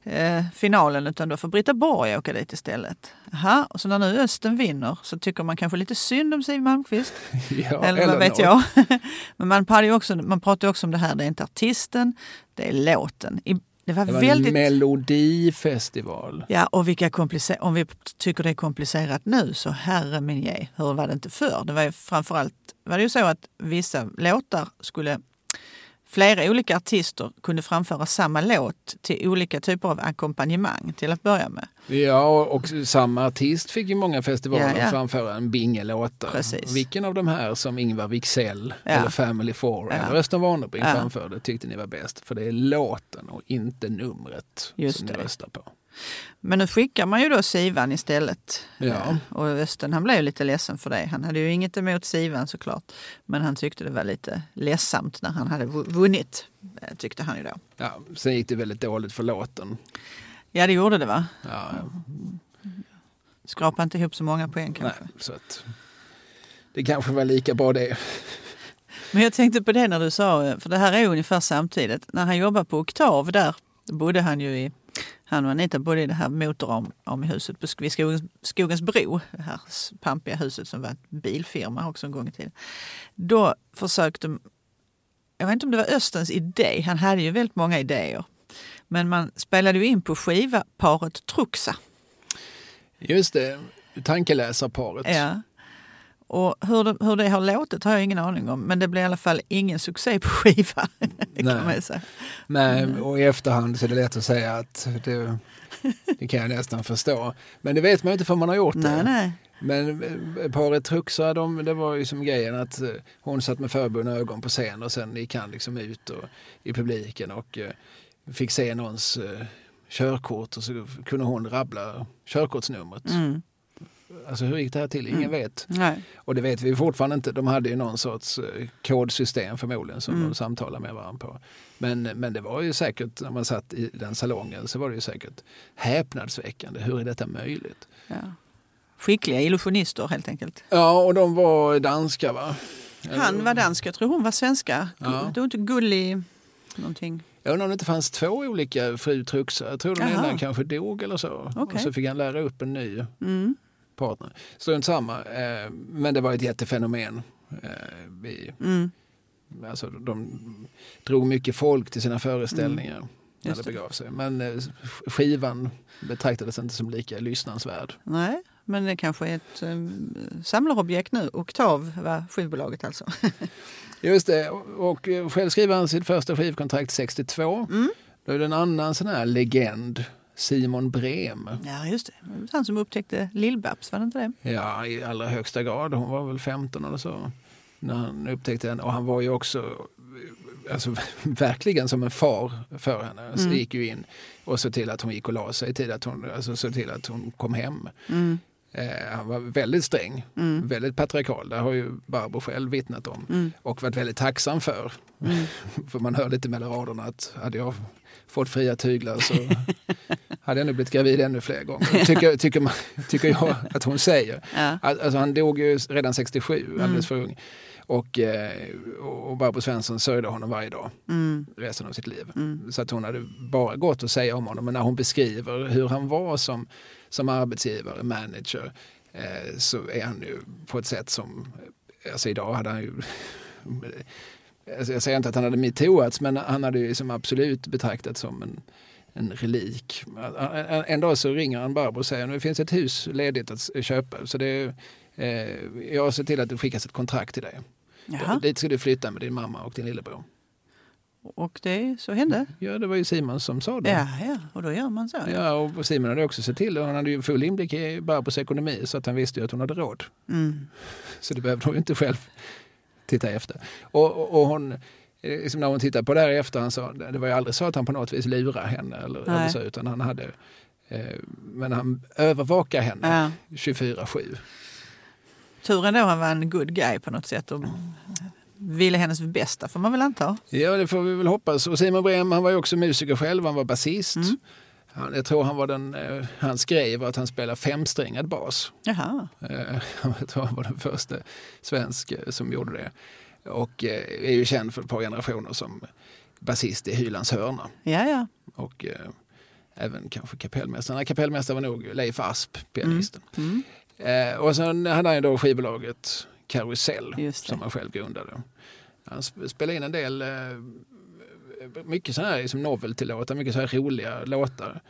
S3: eh, finalen utan då får Britta Borg åka dit istället. Aha, och så när nu Östen vinner så tycker man kanske lite synd om Siw Malmkvist.
S2: Ja,
S3: eller vad vet
S2: något.
S3: jag. men man, ju också, man pratar ju också om det här, det är inte artisten, det är låten. I, det var
S2: Det var
S3: väldigt...
S2: en melodifestival.
S3: Ja, och vilka komplicer- om vi tycker det är komplicerat nu så herre min ge, hur var det inte förr? Det var ju framförallt var det ju så att vissa låtar skulle flera olika artister kunde framföra samma låt till olika typer av ackompanjemang till att börja med.
S2: Ja, och samma artist fick ju många festivaler
S3: Ja, ja.
S2: framföra en binge låtar.
S3: Precis.
S2: Vilken av de här som Ingvar Wicksell
S3: Ja.
S2: eller Family Four eller Östen Warnerbring framförde tyckte ni var bäst? För det är låten och inte numret
S3: Just
S2: som
S3: det.
S2: ni röstar på.
S3: Men nu skickar man ju då Sivan istället.
S2: Ja.
S3: Eh, Och Östen han blev ju lite ledsen för det. Han hade ju inget emot Sivan såklart. Men han tyckte det var lite ledsamt när han hade vu- vunnit. eh, Tyckte han ju då.
S2: Ja, sen gick det väldigt dåligt för låten.
S3: Ja det gjorde det va?
S2: Ja,
S3: Skrapa inte ihop så många poäng
S2: nej,
S3: kanske.
S2: så att det kanske var lika bra det.
S3: Men jag tänkte på det när du sa, för det här är ungefär samtidigt. När han jobbade på Oktav där bodde han ju i, han och Anita bodde i det här motorramhuset på vid Skogens, Skogens bro. Det här pampiga huset som var en bilfirma också en gång i tiden. Då försökte, jag vet inte om det var Östens idé, han hade ju väldigt många idéer. Men man spelade ju in på skiva paret Truxa.
S2: Just det, tankeläsarparet.
S3: Ja. Och hur det, hur det har låtit har jag ingen aning om. Men det blev i alla fall ingen succé på skiva.
S2: Nej. Nej, och i efterhand så är det lätt att säga att det, det kan jag nästan förstå. Men det vet man ju inte för man har gjort det.
S3: Nej, nej.
S2: Men eh, paret Truxa, de, det var ju som grejen att eh, hon satt med förbundna ögon på scen och sen gick han liksom ut och, i publiken och eh, fick se någons körkort och så kunde hon rabbla körkortsnumret.
S3: Mm.
S2: Alltså hur gick det här till? Ingen vet.
S3: nej.
S2: Och det vet vi fortfarande inte. De hade ju någon sorts eh, kodsystem förmodligen som
S3: Mm.
S2: de samtalade med varandra på. Men, men det var ju säkert, när man satt i den salongen så var det ju säkert häpnadsväckande. Hur är detta möjligt?
S3: Ja. Skickliga illusionister helt enkelt.
S2: Ja, och de var danska va?
S3: Han var dansk, jag tror hon var svenska.
S2: Ja.
S3: Det var inte Gulli någonting.
S2: Jag undrar om det inte fanns två olika fru Truxa. Jag tror den ena kanske dog eller så.
S3: Okej.
S2: Och så fick han lära upp en ny
S3: Mm.
S2: Partner. Strunt samma. Eh, men det var ett jättefenomen. Eh, vi,
S3: Mm.
S2: alltså, de drog mycket folk till sina föreställningar när
S3: Just
S2: det begav sig. Men eh, skivan betraktades inte som lika lyssnansvärd.
S3: Nej, men det kanske är ett um, samlarobjekt nu. Oktav var skivbolaget alltså.
S2: Just det, och eh, själv skrev han sitt första skivkontrakt 62.
S3: Mm.
S2: Då är det en annan sån här legend, Simon Brem.
S3: Ja, just det. Han som upptäckte Lill-Babs, var det inte det?
S2: Ja, i allra högsta grad. Hon var väl 15 eller så när han upptäckte henne. Och han var ju också alltså, verkligen som en far för henne. Så
S3: Mm.
S2: gick ju in och såg till att hon gick och la sig i tid, att hon, alltså, såg till att hon kom hem.
S3: Mm.
S2: Eh, han var väldigt sträng,
S3: Mm.
S2: väldigt patriarkal. Det har ju Barbro själv vittnat om.
S3: Mm.
S2: Och varit väldigt tacksam för.
S3: Mm.
S2: För man hör lite mellan raderna att hade jag fått fria tyglar så hade jag nog blivit gravid ännu fler gånger. Tycker, tycker, man, tycker jag att hon säger.
S3: Ja.
S2: Alltså han dog ju redan 67,
S3: Mm.
S2: alldeles för ung. Och, eh, och Barbro Svensson sörjde honom varje dag
S3: Mm.
S2: resten av sitt liv.
S3: Mm.
S2: Så att hon hade bara gått att säga om honom. Men när hon beskriver hur han var som, som arbetsgivare, manager, eh, så är han ju på ett sätt som, alltså idag hade han ju jag säger inte att han hade metooats men han hade ju som absolut betraktats som en, en relik. En, en dag så ringer han Barbro och säger att det finns ett hus ledigt att köpa. Så det eh, jag ser till att det skickas ett kontrakt till dig.
S3: Jaha.
S2: Dit ska du flytta med din mamma och din lillebror.
S3: Och det, så hände?
S2: Ja, det var ju Simon som sa det.
S3: Ja, ja, och då gör man så. Ja.
S2: Ja, och Simon hade också sett till, och han hade ju full inblick i Barbros ekonomi så att han visste ju att hon hade råd.
S3: Mm.
S2: Så det behövde hon ju inte själv titta efter. Och, och, hon, eh, liksom när hon tittar på det här i efterhand så det var ju aldrig så att han på något vis lurade henne eller,
S3: Nej.
S2: eller så, utan han hade eh, men han övervakar henne
S3: Ja.
S2: 24-7.
S3: Tur ändå han var en good guy på något sätt och ville hennes bästa får man väl anta.
S2: Ja, det får vi väl hoppas. Och Simon Brem, han var ju också musiker själv, han var basist.
S3: Mm.
S2: Han, jag tror han var den, eh, hans grej var att han spelade femsträngad bas.
S3: Jaha.
S2: Eh, Jag tror han var den första svensk eh, som gjorde det. Och är ju känd för ett par generationer som basist i Hylands hörna.
S3: Ja, ja.
S2: Och eh, även kanske kapellmästaren. Kapellmästare var nog Leif Asp, pianisten.
S3: Mm.
S2: Eh, och sen hade han ju då skivbolaget Karusell som han själv grundade. Han sp- spelade in en del, eh, mycket sådana här liksom novelty-låtar, mycket så här roliga låtar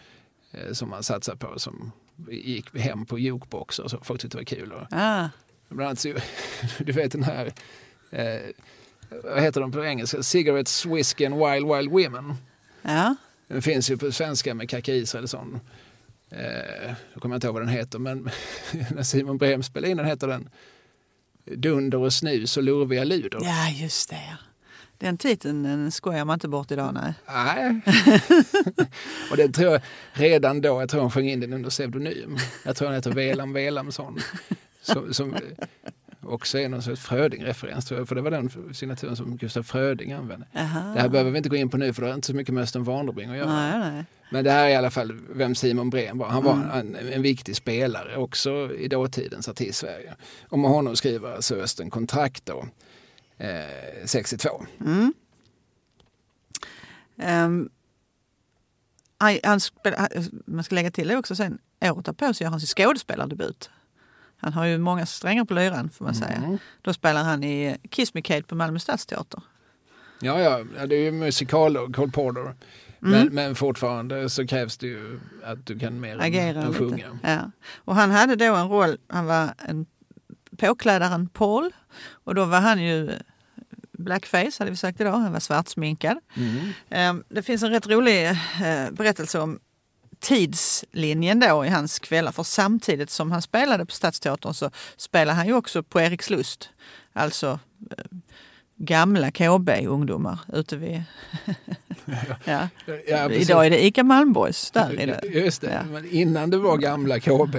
S2: eh, som man satsade på som gick hem på jukebox och så. Folk tyckte det var kul. Och,
S3: Ah.
S2: Bland annat så, du vet den här, eh, vad heter de på engelska? Cigarettes, Whiskey and Wild Wild Women.
S3: Ja,
S2: Den finns ju på svenska med Kaka Israelsson. Eh, jag kommer inte ihåg vad den heter, men när Simon Brem spelade in den heter den Dunder och snus och lurviga luder.
S3: ja just det. ja. Den titeln den skojar man inte bort idag, nej.
S2: Nej. och det tror jag redan då, jag tror hon sjöng in den under pseudonym. Jag tror han heter Velam Velamsson. Som, som också är någon sorts Fröding-referens tror jag, för det var den signaturen som Gustaf Fröding använde.
S3: Aha.
S2: Det här behöver vi inte gå in på nu för det har inte så mycket med Östen Warnerbring att göra.
S3: Nej, nej.
S2: Men det här är i alla fall vem Simon Brem var. Han var
S3: Mm.
S2: en, en viktig spelare också i dåtidens artist-Sverige. Och med honom skriver alltså Östen kontrakt då, eh, 62.
S3: Mm. Ehm, han, han spel, man ska lägga till det också sen, året därpå så gör han sin skådespelardebut. Han har ju många strängar på lyran får man säga.
S2: Mm.
S3: Då spelar han i Kiss Me Kate på Malmö Stadsteater.
S2: Ja, ja, det är ju musikal och Cole Porter.
S3: Mm.
S2: Men, men fortfarande så krävs det ju att du kan mer än,
S3: Agera
S2: än
S3: lite.
S2: sjunga.
S3: Ja. Och han hade då en roll, han var en påklädaren Paul och då var han ju blackface hade vi sagt idag, han var svartsminkad.
S2: Mm.
S3: Ehm, Det finns en rätt rolig eh, berättelse om tidslinjen då i hans kvällar. För samtidigt som han spelade på Stadsteatern så spelade han ju också på Erikslust. Alltså eh, gamla KB-ungdomar ute vid... ja.
S2: Ja.
S3: Idag är det ICA Malmborgs där. Är det.
S2: Just det,
S3: Ja.
S2: men innan det var gamla KB,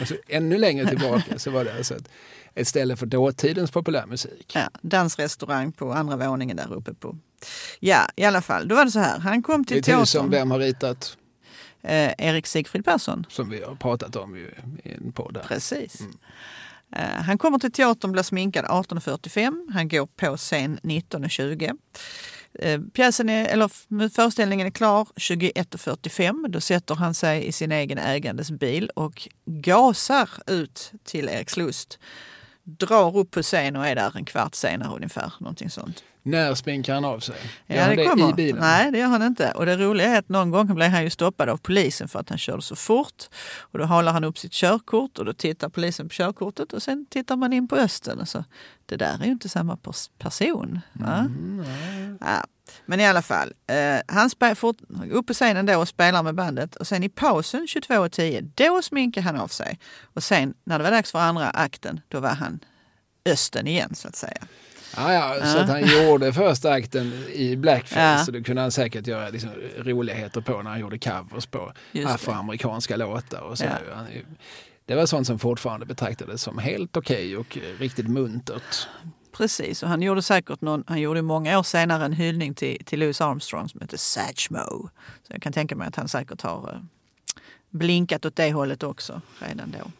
S2: alltså, ännu längre tillbaka, så var det alltså ett, ett ställe för dåtidens populärmusik.
S3: Ja, dansrestaurang på andra våningen där uppe på. Ja, i alla fall. Då var det så här. Han kom
S2: Det är
S3: till
S2: ett hus som
S3: teatern.
S2: vem har ritat,
S3: Eh, Erik Sigfrid Persson.
S2: som vi har pratat om ju i en podd. här.
S3: Precis. Eh, Eh, han kommer till teatern, blir sminkad 18.45. Han går på scen 19.20. Eh, pjäsen är, eller föreställningen är klar 21.45. Då sätter han sig i sin egen ägandes bil och gasar ut till Erikslust. Drar upp på scen och är där en kvart senare ungefär. Någonting sånt.
S2: När sminkar han av sig?
S3: Ja, det kommer.
S2: i bilen?
S3: Nej, det gör han inte. Och det roliga är att någon gång blev han ju stoppad av polisen för att han körde så fort. Och då håller han upp sitt körkort och då tittar polisen på körkortet och sen tittar man in på östen. Och så, det där är ju inte samma pers- person.
S2: Mm,
S3: Ja. Men i alla fall, eh, han fort, upp på scenen då och spelar med bandet och sen i pausen 22.10 då sminkar han av sig. Och sen när det var dags för andra akten då var han östen igen så att säga.
S2: Ja, ja, så att han gjorde första akten i blackface. Så det kunde han säkert göra liksom, roligheter på när han gjorde covers på afroamerikanska låtar. Och så. Han, det var sånt som fortfarande betraktades som helt okej och eh, riktigt muntert.
S3: Precis, och han gjorde säkert någon, han gjorde många år senare en hyllning till, till Louis Armstrong som heter Satchmo. Så jag kan tänka mig att han säkert har eh, blinkat åt det hållet också redan då.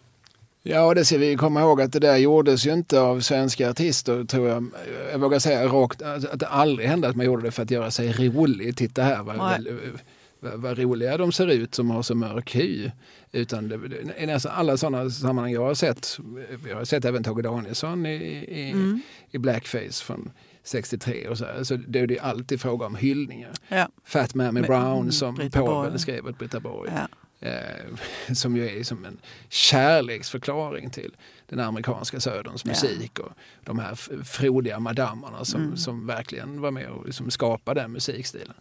S2: Ja, och det ska vi komma ihåg att det där gjordes ju inte av svenska artister, tror jag. Jag vågar säga rakt, alltså, att det aldrig hände att man gjorde det för att göra sig rolig. Titta här vad, vad, vad roliga de ser ut som har så mörk hy. Utan det, i nästan alla sådana sammanhang jag har sett, vi har sett även Tage Danielsson i, i,
S3: Mm.
S2: i blackface från 63 och så, här. så det är det alltid fråga om hyllningar.
S3: Ja,
S2: Fat Mammy Brown som
S3: Britta
S2: Povel
S3: Borg.
S2: skrev åt Britta Borg.
S3: ja.
S2: Eh, som ju är som en kärleksförklaring till den amerikanska söderns
S3: Ja.
S2: musik och de här frodiga madammerna som,
S3: Mm.
S2: som verkligen var med och liksom skapade den musikstilen.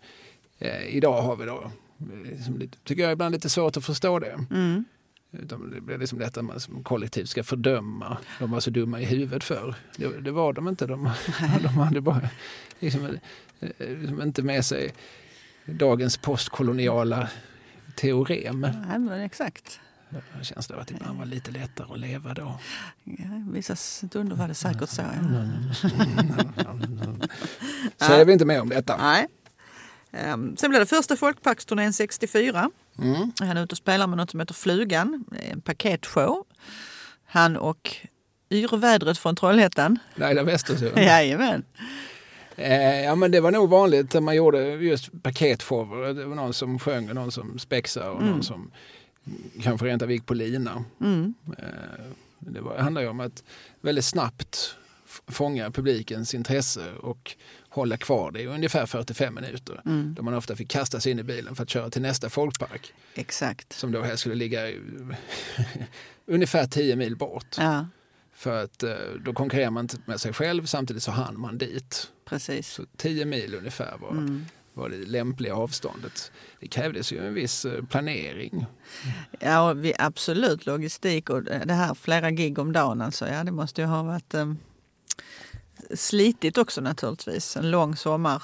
S2: Eh, idag har vi då, liksom lite, tycker jag ibland lite svårt att förstå det.
S3: Mm.
S2: Det blir liksom detta man som kollektivt ska fördöma. De var så dumma i huvudet för. Det, det var de inte. De, de hade bara liksom, eh, liksom inte med sig dagens postkoloniala teorem.
S3: Nej, men exakt.
S2: Det känns det att det ibland var lite lättare att leva då.
S3: Ja, vissa stunder var det säkert så. Ja.
S2: Säger vi inte mer om detta.
S3: Nej. Ehm, sen blev det första folkparksturnén 64.
S2: Mm.
S3: Han är ute och spelar med något som heter Flugan, en paketshow. Han och Yrvädret från Trollhättan.
S2: Laila Westersson.
S3: Jajamän.
S2: Eh, ja men det var nog vanligt att man gjorde just paketshower. Det var någon som sjöng och någon som spexade och
S3: Mm.
S2: någon som kanske rent av gick på lina.
S3: Mm.
S2: Eh, det var, handlar ju om att väldigt snabbt fånga publikens intresse och hålla kvar det i ungefär 45 minuter.
S3: Mm.
S2: Då man ofta fick kasta sig in i bilen för att köra till nästa folkpark.
S3: Exakt.
S2: Som då helst skulle ligga ungefär 10 mil bort.
S3: Ja.
S2: För att eh, då konkurrerar man inte med sig själv samtidigt så hann man dit.
S3: Precis.
S2: Så 10 mil ungefär var,
S3: Mm.
S2: var det lämpliga avståndet. Det krävdes ju en viss eh, planering.
S3: Ja, vi, absolut logistik och det här flera gig om dagen alltså. Ja, det måste ju ha varit eh, slitigt också naturligtvis. En lång sommar.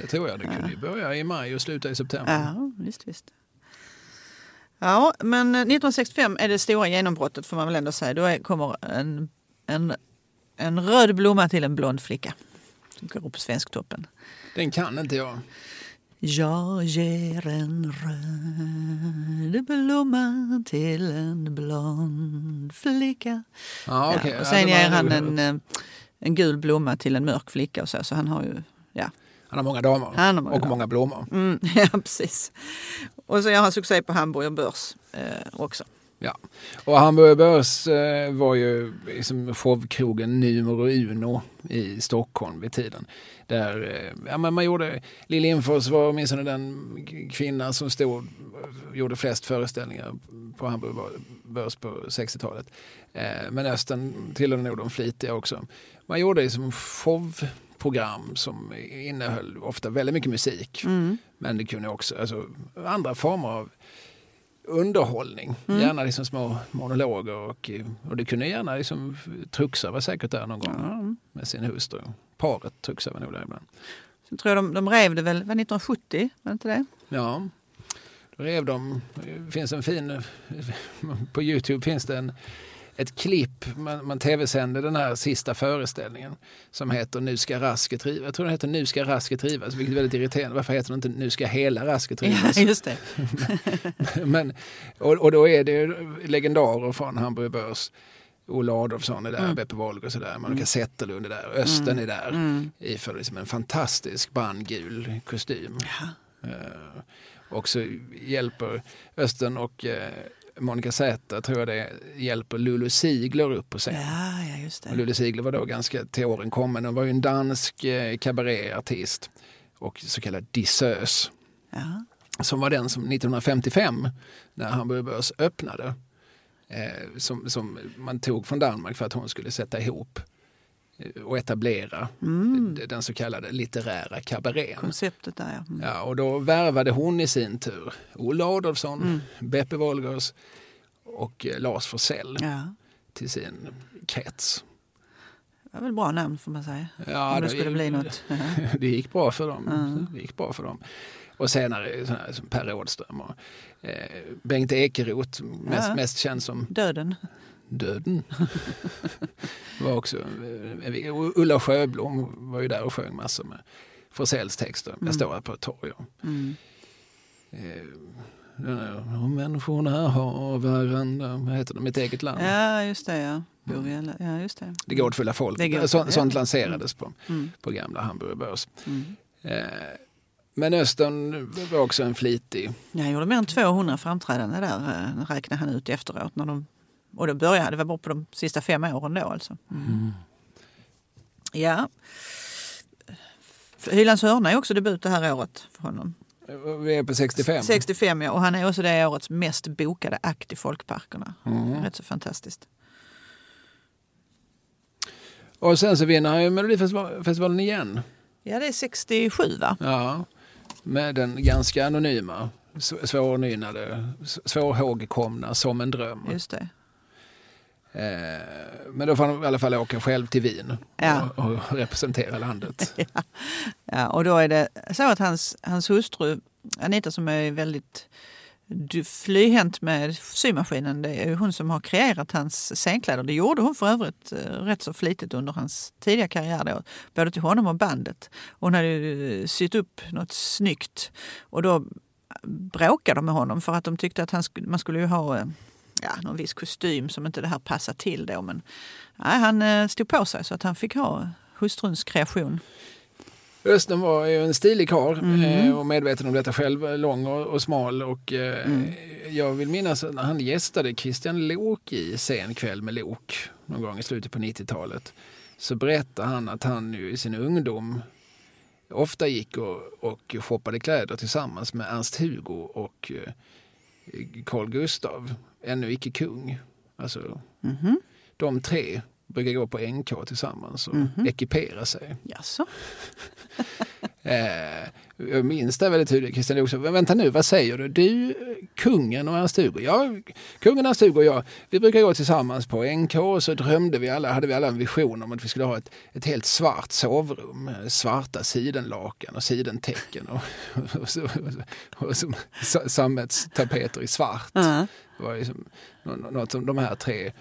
S2: Det tror jag. Det kunde ju börja i maj och sluta i september.
S3: Ja, visst, visst. Ja, men eh, 1965 är det stora genombrottet får man väl ändå säga. Då är, kommer en, en, en röd blomma till en blond flicka. Som går upp på Svensktoppen.
S2: Den kan inte jag.
S3: Jag ger en röd blomma till en blond flicka.
S2: Ja, okej.
S3: Ja, och
S2: Ja,
S3: sen
S2: den
S3: ger han en, eh, en gul blomma till en mörk flicka och så. Så han har ju, ja.
S2: Han har många damer
S3: Han har många
S2: och
S3: damer.
S2: många blommor.
S3: Mm, ja, precis. Och så gör han succé på Hamburger Börs eh, också.
S2: Ja. Och Hamburger Börs eh, var ju liksom showkrogen numero uno i Stockholm vid tiden. Där eh, ja, men man gjorde, Lill Lindfors var åtminstone den kvinna som stod, gjorde flest föreställningar på Hamburger Börs på 60-talet. Eh, men Östen tillhörde nog de flitiga också. Man gjorde liksom showprogram som innehöll ofta väldigt mycket musik.
S3: Mm.
S2: Men det kunde också, alltså andra former av underhållning.
S3: Mm.
S2: Gärna liksom små monologer och, och det kunde gärna liksom, Truxa var säkert där någon gång
S3: Ja.
S2: med sin hustru. Paret Truxa var nog där ibland.
S3: Sen tror jag de, de rev det väl, var 1970? Var det inte det?
S2: Ja, då rev de, det finns en fin, på Youtube finns det en, ett klipp, man, man tv-sände den här sista föreställningen som heter Nu ska rasket rivas. Jag tror den heter Nu ska rasket rivas, vilket är väldigt irriterande. Varför heter den inte Nu ska hela rasket rivas?
S3: Ja, just det.
S2: Men, och, och då är det ju legendarer från Hamburger Börs. Olle Adolfsson är där,
S3: Mm.
S2: Beppe Wolger är där, Monica Zetterlund är där, Östen är där.
S3: Mm.
S2: Iförd liksom en fantastisk brandgul kostym.
S3: Ja.
S2: Eh, och så hjälper Östen och eh, Monica Zäta, tror jag det hjälper Lulu Ziegler upp på scen.
S3: ja, ja, just det.
S2: Lulu Ziegler var då ganska till åren kommen. Hon var ju en dansk eh, kabaréartist och så kallad dissös
S3: Ja.
S2: som var den som 1955 när Hamburger Börs öppnade eh, som, som man tog från Danmark för att hon skulle sätta ihop eh, och etablera
S3: Mm.
S2: den så kallade litterära kabarén.
S3: Konceptet där ja. Mm.
S2: Ja, och då värvade hon i sin tur Olle Adolfsson,
S3: Mm.
S2: Beppe Wolgers och eh, Lars Forssell
S3: ja.
S2: till sin krets.
S3: Det var väl bra namn får man säga.
S2: Ja,
S3: Om det skulle bli något.
S2: Det gick bra för dem.
S3: Mm.
S2: Det gick bra för dem. Och senare såna här som Per Rådström och eh, Bengt Ekeroth, mest,
S3: Ja.
S2: mest känd som
S3: Döden.
S2: Döden. var också, eh, Ulla Sjöblom var ju där och sjöng massor med Forsells texter. Jag
S3: Mm.
S2: står här på ett torg.
S3: Mm.
S2: eh, människorna har varandra, vad heter det, mitt eget land.
S3: Ja, just det ja. Alla- Ja, just det.
S2: Det går att fylla folk.
S3: Det
S2: Så, sånt lanserades på,
S3: Mm.
S2: på gamla Hamburger Börs.
S3: Mm.
S2: Eh, men Östern var också en flitig
S3: Jag gjorde mer än 200 framträdanden där, eh, räknade han ut efteråt. När de, och det började, det var bara på de sista fem åren då alltså. Mm. Ja. Hylands hörna är också debut det här året för honom.
S2: Vi är på 65.
S3: 65 ja, och han är också det årets mest bokade akt i folkparkerna.
S2: Mm.
S3: Rätt så fantastiskt.
S2: Och sen så vinner han ju Melodifestivalen igen.
S3: Ja, det är 67 va?
S2: Ja, med den ganska anonyma, s- svårnynade, s- svårhågkomna Som en dröm.
S3: Just det.
S2: Eh, men då får han i alla fall åka själv till Wien
S3: Ja.
S2: och, och representera landet.
S3: Ja, och då är det så att hans, hans hustru Anita som är väldigt flyhänt med symaskinen, det är hon som har kreerat hans scenkläder. Det gjorde hon för övrigt eh, rätt så flitigt under hans tidiga karriär då, både till honom och bandet. Hon hade ju sytt upp något snyggt och då bråkade de med honom för att de tyckte att han man skulle ju ha eh, ja, någon viss kostym som inte det här passar till då. Men nej, han eh, stod på sig så att han fick ha hustruns kreation.
S2: Östen var ju en stilig karl eh, och medveten om detta själv, lång och, och smal. Och, eh,
S3: Mm.
S2: Jag vill minnas att när han gästade Christian Lok i Sen kväll med Lok någon gång i slutet på 90-talet så berättade han att han ju i sin ungdom ofta gick och, och shoppade kläder tillsammans med Ernst-Hugo och eh, Carl Gustav, ännu icke kung. Alltså,
S3: Mhm.
S2: de tre brukar gå på NK tillsammans och
S3: Mhm.
S2: ekipera sig.
S3: Jaså?
S2: Eh, jag minns det väldigt tydligt, Christian också. Men vänta nu, vad säger du? Du, kungen och Ernst Hugo. Ja, kungen, Ernst Hugo och jag, vi brukar gå tillsammans på NK och så drömde vi alla, hade vi alla en vision om att vi skulle ha ett, ett helt svart sovrum. eh, Svarta sidenlakan och sidentäcken och, och, så, och så, sa- sammetstapeter i svart.
S3: Ja.
S2: Det var liksom nå- något som de här tre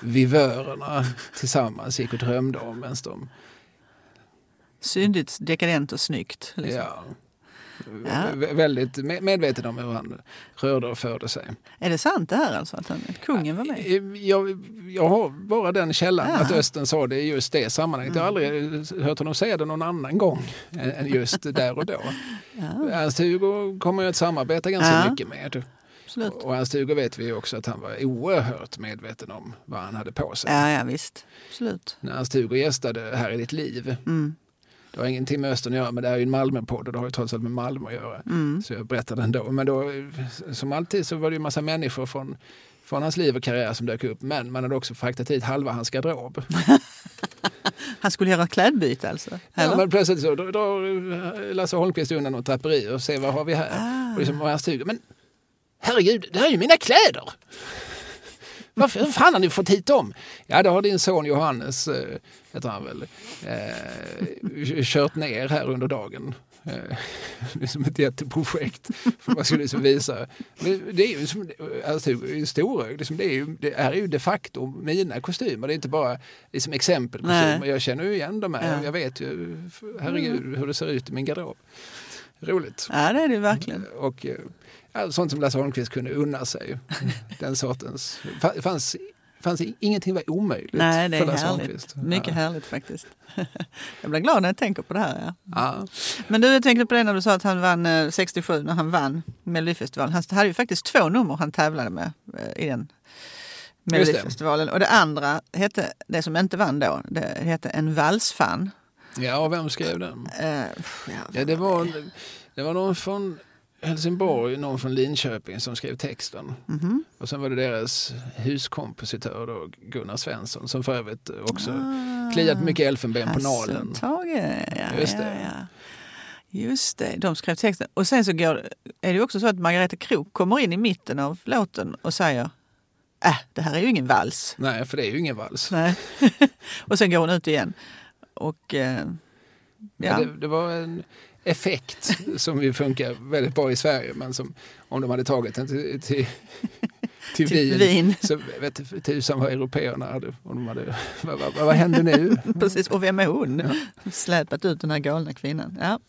S2: vivörerna tillsammans gick och drömde om de
S3: Syndigt dekadent och snyggt. Liksom.
S2: Ja.
S3: Ja.
S2: Vä- Väldigt me- medveten om hur han rörde och förde sig.
S3: Är det sant det här alltså? Att, han, kungen var med?
S2: Eh, Jag, jag har bara den källan
S3: Ja.
S2: att Östen sa det i just det sammanhanget. Jag har aldrig hört honom säga det någon annan gång än just där och då.
S3: Ja,
S2: Ernst-Hugo kommer ju att samarbeta ganska mycket med.
S3: Absolut.
S2: Och Ernst-Hugo vet vi också att han var oerhört medveten om vad han hade på sig.
S3: Ja, ja visst. Absolut.
S2: När Ernst-Hugo gästade Här i ditt liv
S3: Mm.
S2: Det har ingenting med Östern att göra men det är ju en Malmöpodd och det har ju trots allt med Malmö att göra.
S3: Mm.
S2: Så jag berättade ändå. Men då, som alltid så var det ju massa människor från, från hans liv och karriär som dök upp. Men man hade också fraktat hit halva hans garderob.
S3: Han skulle göra klädbyte alltså?
S2: Ja,
S3: Eller?
S2: men plötsligt så drar Lasse Holmqvist undan något draperi och ser vad har vi här.
S3: Ah.
S2: Och liksom, och han stod, men herregud, det här är ju mina kläder! Varför hur fan har ni fått hit dem? Ja, det har din son Johannes, eh, heter han väl, eh, kört ner här under dagen. Eh, det är som ett jätteprojekt. För man skulle liksom visa. Det är ju som, alltså, storögd, liksom, det, är ju, det är ju de facto mina kostymer. Det är inte bara liksom exempelkostymer.
S3: Nej.
S2: Jag känner ju igen dem här.
S3: Ja.
S2: Jag vet ju, herregud, hur det ser ut i min garderob. Roligt.
S3: Ja, det är det verkligen.
S2: Och sånt som Lasse Holmqvist kunde unna sig. Den sortens. Fanns, fanns ingenting var omöjligt
S3: Nej, det
S2: för
S3: är
S2: Lasse
S3: härligt.
S2: Holmqvist.
S3: Mycket
S2: ja.
S3: härligt faktiskt. Jag blir glad när jag tänker på det här. Ja.
S2: Ja.
S3: Men du, jag tänkte på det när du sa att han vann eh, 67, när han vann Melodifestivalen. Han hade ju faktiskt två nummer han tävlade med eh, i den Melodifestivalen. Och det andra hette, det som inte vann då, det hette En valsfan.
S2: ja, vem skrev den?
S3: Eh, pff, ja,
S2: Ja, det, var, det var någon från Helsingborg, någon från Linköping som skrev texten.
S3: mhm.
S2: Och sen var det deras huskompositör då, Gunnar Svensson som för övrigt också
S3: Ah.
S2: kliat mycket elfenben på nalen.
S3: Ja,
S2: Just
S3: ja,
S2: det.
S3: ja. Just det, de skrev texten. Och sen så går, är det också så att Margareta Krook kommer in i mitten av låten och säger Äh, det här är ju ingen vals.
S2: Nej, för det är ju ingen vals.
S3: Nej. och sen går hon ut igen. Och eh,
S2: Ja.
S3: ja,
S2: Det, det var en effekt som ju funkar väldigt bra i Sverige men som om de hade tagit den till, till, till,
S3: till
S2: Wien, så vet tusan vad européerna hade, om de hade vad, vad, vad händer nu?
S3: Precis, och vem är hon? Släpat ut den här galna kvinnan. Ja.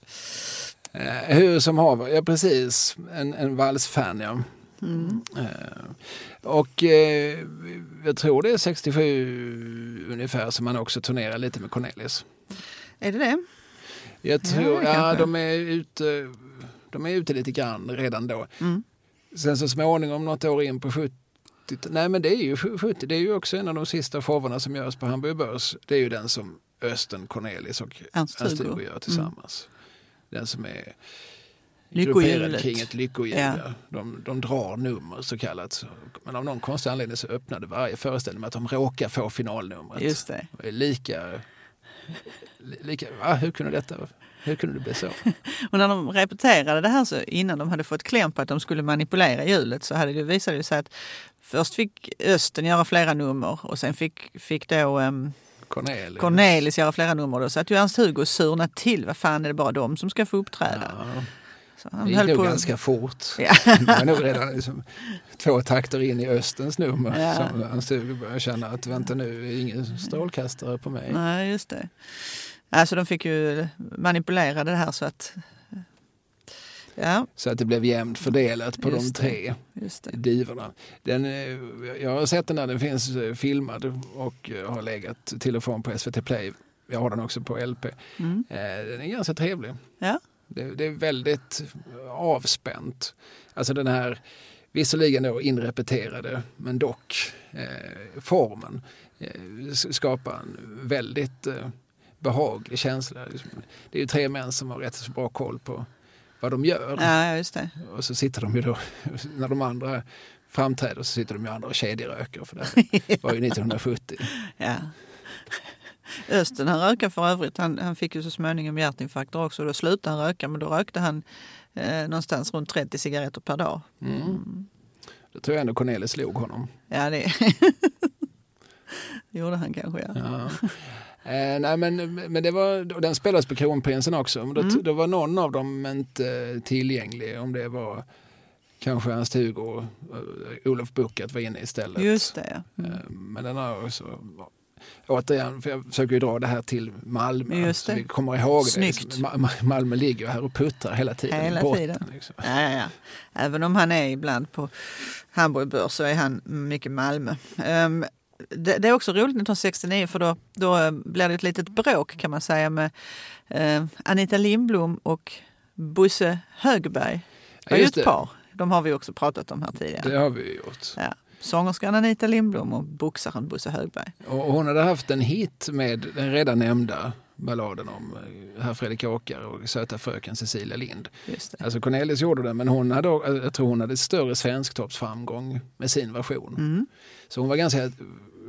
S2: Eh, hur som haver, ja precis, en, en valsfan ja.
S3: Mm.
S2: Eh, och eh, jag tror det är 67 ungefär som man också turnerar lite med Cornelis.
S3: Är det det?
S2: Jag tror, ja,
S3: kanske.
S2: de är ute de är ute lite grann redan då.
S3: Mm.
S2: Sen så småningom något år in på 70 Nej men det är ju 70, det är ju också en av de sista showerna som görs på Hamburg Börs. Det är ju den som Östen Cornelis och
S3: Ernst
S2: Ernst
S3: Hugo.
S2: Hugo gör tillsammans. Den som är grupperad kring ett lyckohjul.
S3: Ja.
S2: Ja. De, de drar nummer så kallat. Men av någon konstig anledning så öppnade varje föreställning med att de råkar få finalnumret.
S3: Just det.
S2: Det är Lika, li- lika va, hur kunde detta hur kunde det bli så?
S3: Och när de repeterade det här så innan de hade fått kläm på att de skulle manipulera hjulet så hade det visade det sig att först fick Östen göra flera nummer och sen fick, fick då um,
S2: Cornelis.
S3: Cornelis göra flera nummer. Då. Så att ju Ernst-Hugo surnade till. Vad fan är det bara de som ska få uppträda?
S2: Ja,
S3: Så
S2: det
S3: han
S2: gick
S3: höll
S2: nog
S3: på.
S2: ganska fort.
S3: Ja.
S2: Det var nog redan liksom två takter in i Östens nummer
S3: Ja.
S2: som Ernst-Hugo började känna att vänta nu, är ingen strålkastare på mig.
S3: Nej, just det. Alltså de fick ju manipulera det här så att... Ja,
S2: Så att det blev jämnt fördelat på de
S3: Just det.
S2: tre
S3: just det.
S2: divorna. Den, eh, jag har sett den där, den finns eh, filmad och eh, har legat till och från på SVT Play. Jag har den också på LP.
S3: Mm.
S2: Den är ganska trevlig.
S3: Ja.
S2: Det, det är väldigt avspänt. Alltså den här, visserligen då inrepeterade, men dock eh, formen eh, skapar en väldigt eh, behaglig känsla. Det är ju tre män som har rätt så bra koll på vad de gör.
S3: Ja, just det.
S2: Och så sitter de ju då, när de andra framträder så sitter de ju andra och kedjeröker för det var ju 1970.
S3: Ja. Östen han rökade för övrigt. Han, han fick ju så småningom hjärtinfarkter också. Då slutade han röka men då rökte han eh, någonstans runt 30 cigaretter per dag.
S2: Mm. Då tror jag ändå Cornelis slog honom.
S3: Ja, det gjorde han kanske. Ja.
S2: Ja. Eh, nej, men, men det var, och den spelades på Kronprinsen också. Men då,
S3: Mm.
S2: då var någon av dem inte tillgänglig. Om det var kanske Ernst-Hugo och eh, Olof Buckert var inne istället.
S3: Just det. ja.
S2: Eh, Men den har också... Återigen, för jag försöker ju dra det här till Malmö. Så vi kommer ihåg
S3: Snyggt.
S2: det. Ma- Malmö ligger här och puttrar hela tiden.
S3: Hela
S2: botten,
S3: tiden.
S2: Liksom.
S3: Ja, ja, ja. Även om han är ibland på Hamburg Börs så är han mycket Malmö. Ehm, det, det är också roligt 1969 för då, då eh, blir det ett litet bråk kan man säga med eh, Anita Lindblom och Bosse Högberg. Det var ju ett par. De har vi också pratat om här tidigare.
S2: Det har vi gjort.
S3: Ja. Sångerskan Anita Lindblom och boxaren Bosse Högberg.
S2: Och hon hade haft en hit med den redan nämnda balladen om eh, herr Fredrik Åkare och söta fröken Cecilia Lind. Alltså Cornelis gjorde det, men hon hade, jag tror hon hade större svensktoppsframgång med sin version.
S3: Mm.
S2: Så hon var ganska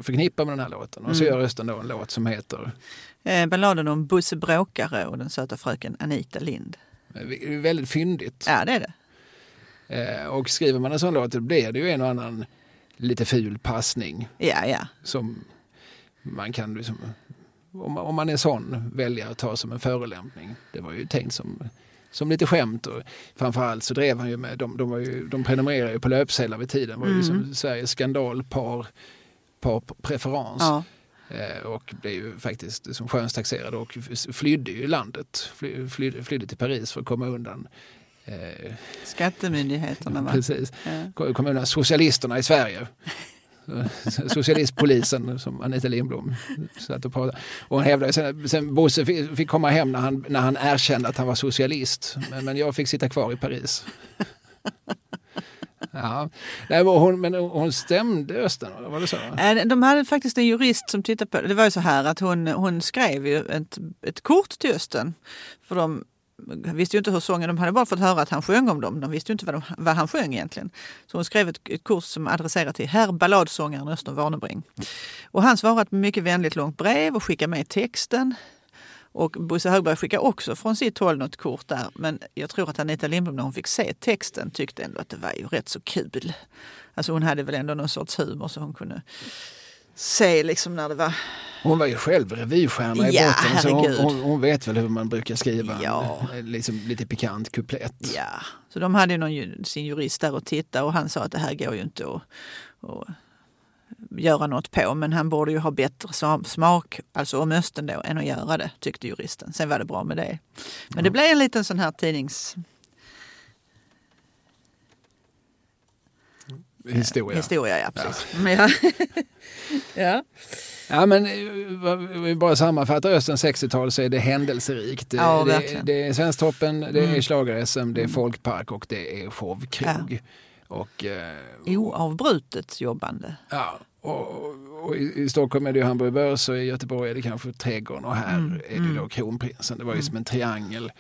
S2: förknippad med den här låten. Och så
S3: Mm.
S2: gör Östen då en låt som heter,
S3: Eh, balladen om Bosse Bråkare och den söta fröken Anita Lind.
S2: eh, väldigt fyndigt.
S3: Ja, det är det.
S2: Eh, och skriver man en sån låt då blir det ju en och annan lite ful passning
S3: Ja, ja.
S2: som man kan, liksom, om man är sån, välja att ta som en förolämpning. Det var ju tänkt som, som lite skämt och framförallt så drev han ju med, de, de, var ju, de prenumererade ju på löpsedlar vid tiden, var ju
S3: Mm.
S2: liksom Sveriges skandalpar par preferens.
S3: ja.
S2: Eh, och blev ju faktiskt som skönstaxerad och flydde ju landet, fly, flydde, flydde till Paris för att komma undan eh,
S3: Skattemyndigheterna va?
S2: precis,
S3: Ja.
S2: komma undan socialisterna i Sverige. Socialistpolisen som Anita Lindblom satt och pratade. Och hon hävdade sen, sen Bosse fick, fick komma hem när han, när han erkände att han var socialist. Men, men jag fick sitta kvar i Paris. Ja. Nej, men hon, men hon stämde Östen, var det så?
S3: Eh, de hade faktiskt en jurist som tittade på det. Det var ju så här att hon, hon skrev ju ett, ett kort till Östen. För de visste ju inte hur sången, de hade bara fått höra att han sjöng om dem. De visste ju inte vad, de, vad han sjöng egentligen. Så hon skrev ett, ett kurs som adresserat till herr balladsångaren Östen Warnerbring. Och han svarade ett mycket vänligt långt brev och skickade med texten. Och Bosse Högberg skickade också från sitt håll något kort där. Men jag tror att Anita Lindblom när hon fick se texten tyckte ändå att det var ju rätt så kul. Alltså hon hade väl ändå någon sorts humor så hon kunde se liksom när det var...
S2: Hon var ju själv revystjärna i
S3: Ja,
S2: botten så hon, hon, hon vet väl hur man brukar skriva en,
S3: Ja.
S2: eh, liksom, lite pikant kuplett.
S3: Ja, så de hade ju någon, sin jurist där och tittade och han sa att det här går ju inte att, att göra något på. Men han borde ju ha bättre smak, alltså om Östen då, än att göra det, tyckte juristen. Sen var det bra med det. Men det blev en liten sån här tidnings...
S2: Historia.
S3: Historia, ja precis. Ja. ja.
S2: Ja, men eh, vad vi bara sammanfattar Östens 60-tal så är det händelserikt. Det,
S3: Ja,
S2: det,
S3: verkligen.
S2: det är Svensktoppen, det är
S3: Mm.
S2: schlager-SM, det är folkpark och det är showkrog. Och, eh,
S3: Oavbrutet jobbande.
S2: ja, och, och i, i Stockholm är det ju Hamburg Börs och i Göteborg är det kanske Trädgården och här
S3: Mm,
S2: är det då Kronprinsen. Det var ju som en triangel.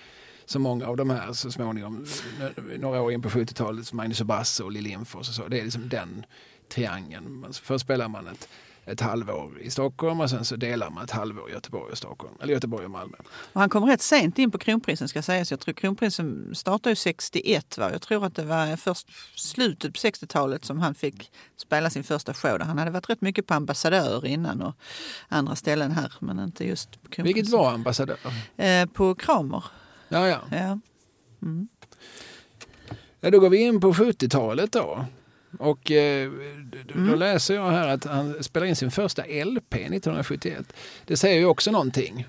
S2: Så många av de här så småningom, några år in på 70-talet, som Magnus och Basse och Lill och så, det är liksom den triangeln. Först spelar man ett, ett halvår i Stockholm och sen så delar man ett halvår i Göteborg och Stockholm. Eller Göteborg och Malmö.
S3: Och han kom rätt sent in på kronprinsen ska sägas. Jag tror kronprinsen startade ju 61. Va? Jag tror att det var först slutet på 60-talet som han fick spela sin första show. Där han hade varit rätt mycket på ambassadör innan och andra ställen här. Men inte just på kronprinsen.
S2: Vilket var ambassadör?
S3: Eh, på Kramer.
S2: Ja, ja.
S3: Ja. Mm.
S2: ja. Då går vi in på 70-talet då. Och eh, då
S3: Mm.
S2: läser jag här att han spelar in sin första LP 1971. Det säger ju också någonting.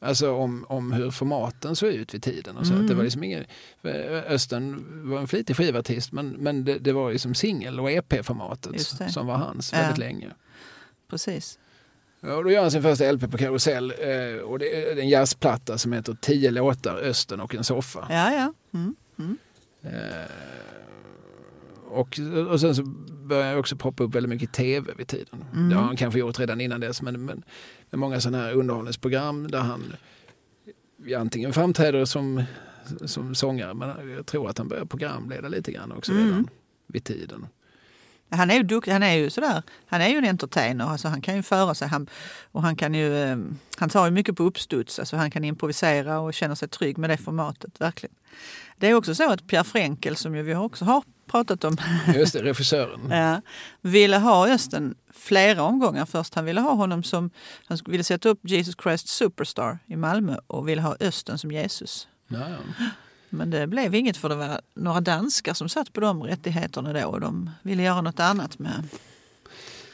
S2: Alltså om, om hur formaten såg ut vid tiden. Och så. Att det
S3: Mm.
S2: var liksom ingen, för Östen var en flitig skivartist men, men det, det var ju som singel och EP-formatet som var hans
S3: Ja.
S2: väldigt länge.
S3: Precis.
S2: Och då gör han sin första LP på Karusell eh, och det är en jazzplatta som heter Tio låtar, Östen och en soffa.
S3: Ja, ja. Mm. Mm.
S2: Eh, och, och sen så börjar jag också poppa upp väldigt mycket tv vid tiden.
S3: Mm.
S2: Det har han kanske gjort redan innan dess men, men med många sådana här underhållningsprogram där han antingen framträder som, som sångare men jag tror att han börjar programleda lite grann också
S3: Mm.
S2: redan vid tiden.
S3: Han är ju duktig, han är ju sådär, han är ju en entertainer, alltså han kan ju föra sig han, och han kan ju, eh, han tar ju mycket på uppstuds, alltså han kan improvisera och känner sig trygg med det formatet, verkligen. Det är också så att Pierre Frenkel, som ju vi också har pratat om,
S2: Just det, regissören.
S3: ja, ville ha Östen flera omgångar. Först han ville ha honom som, han ville sätta upp Jesus Christ Superstar i Malmö och ville ha Östen som Jesus.
S2: Ja, ja.
S3: Men det blev inget för det var några danskar som satt på de rättigheterna då och de ville göra något annat med,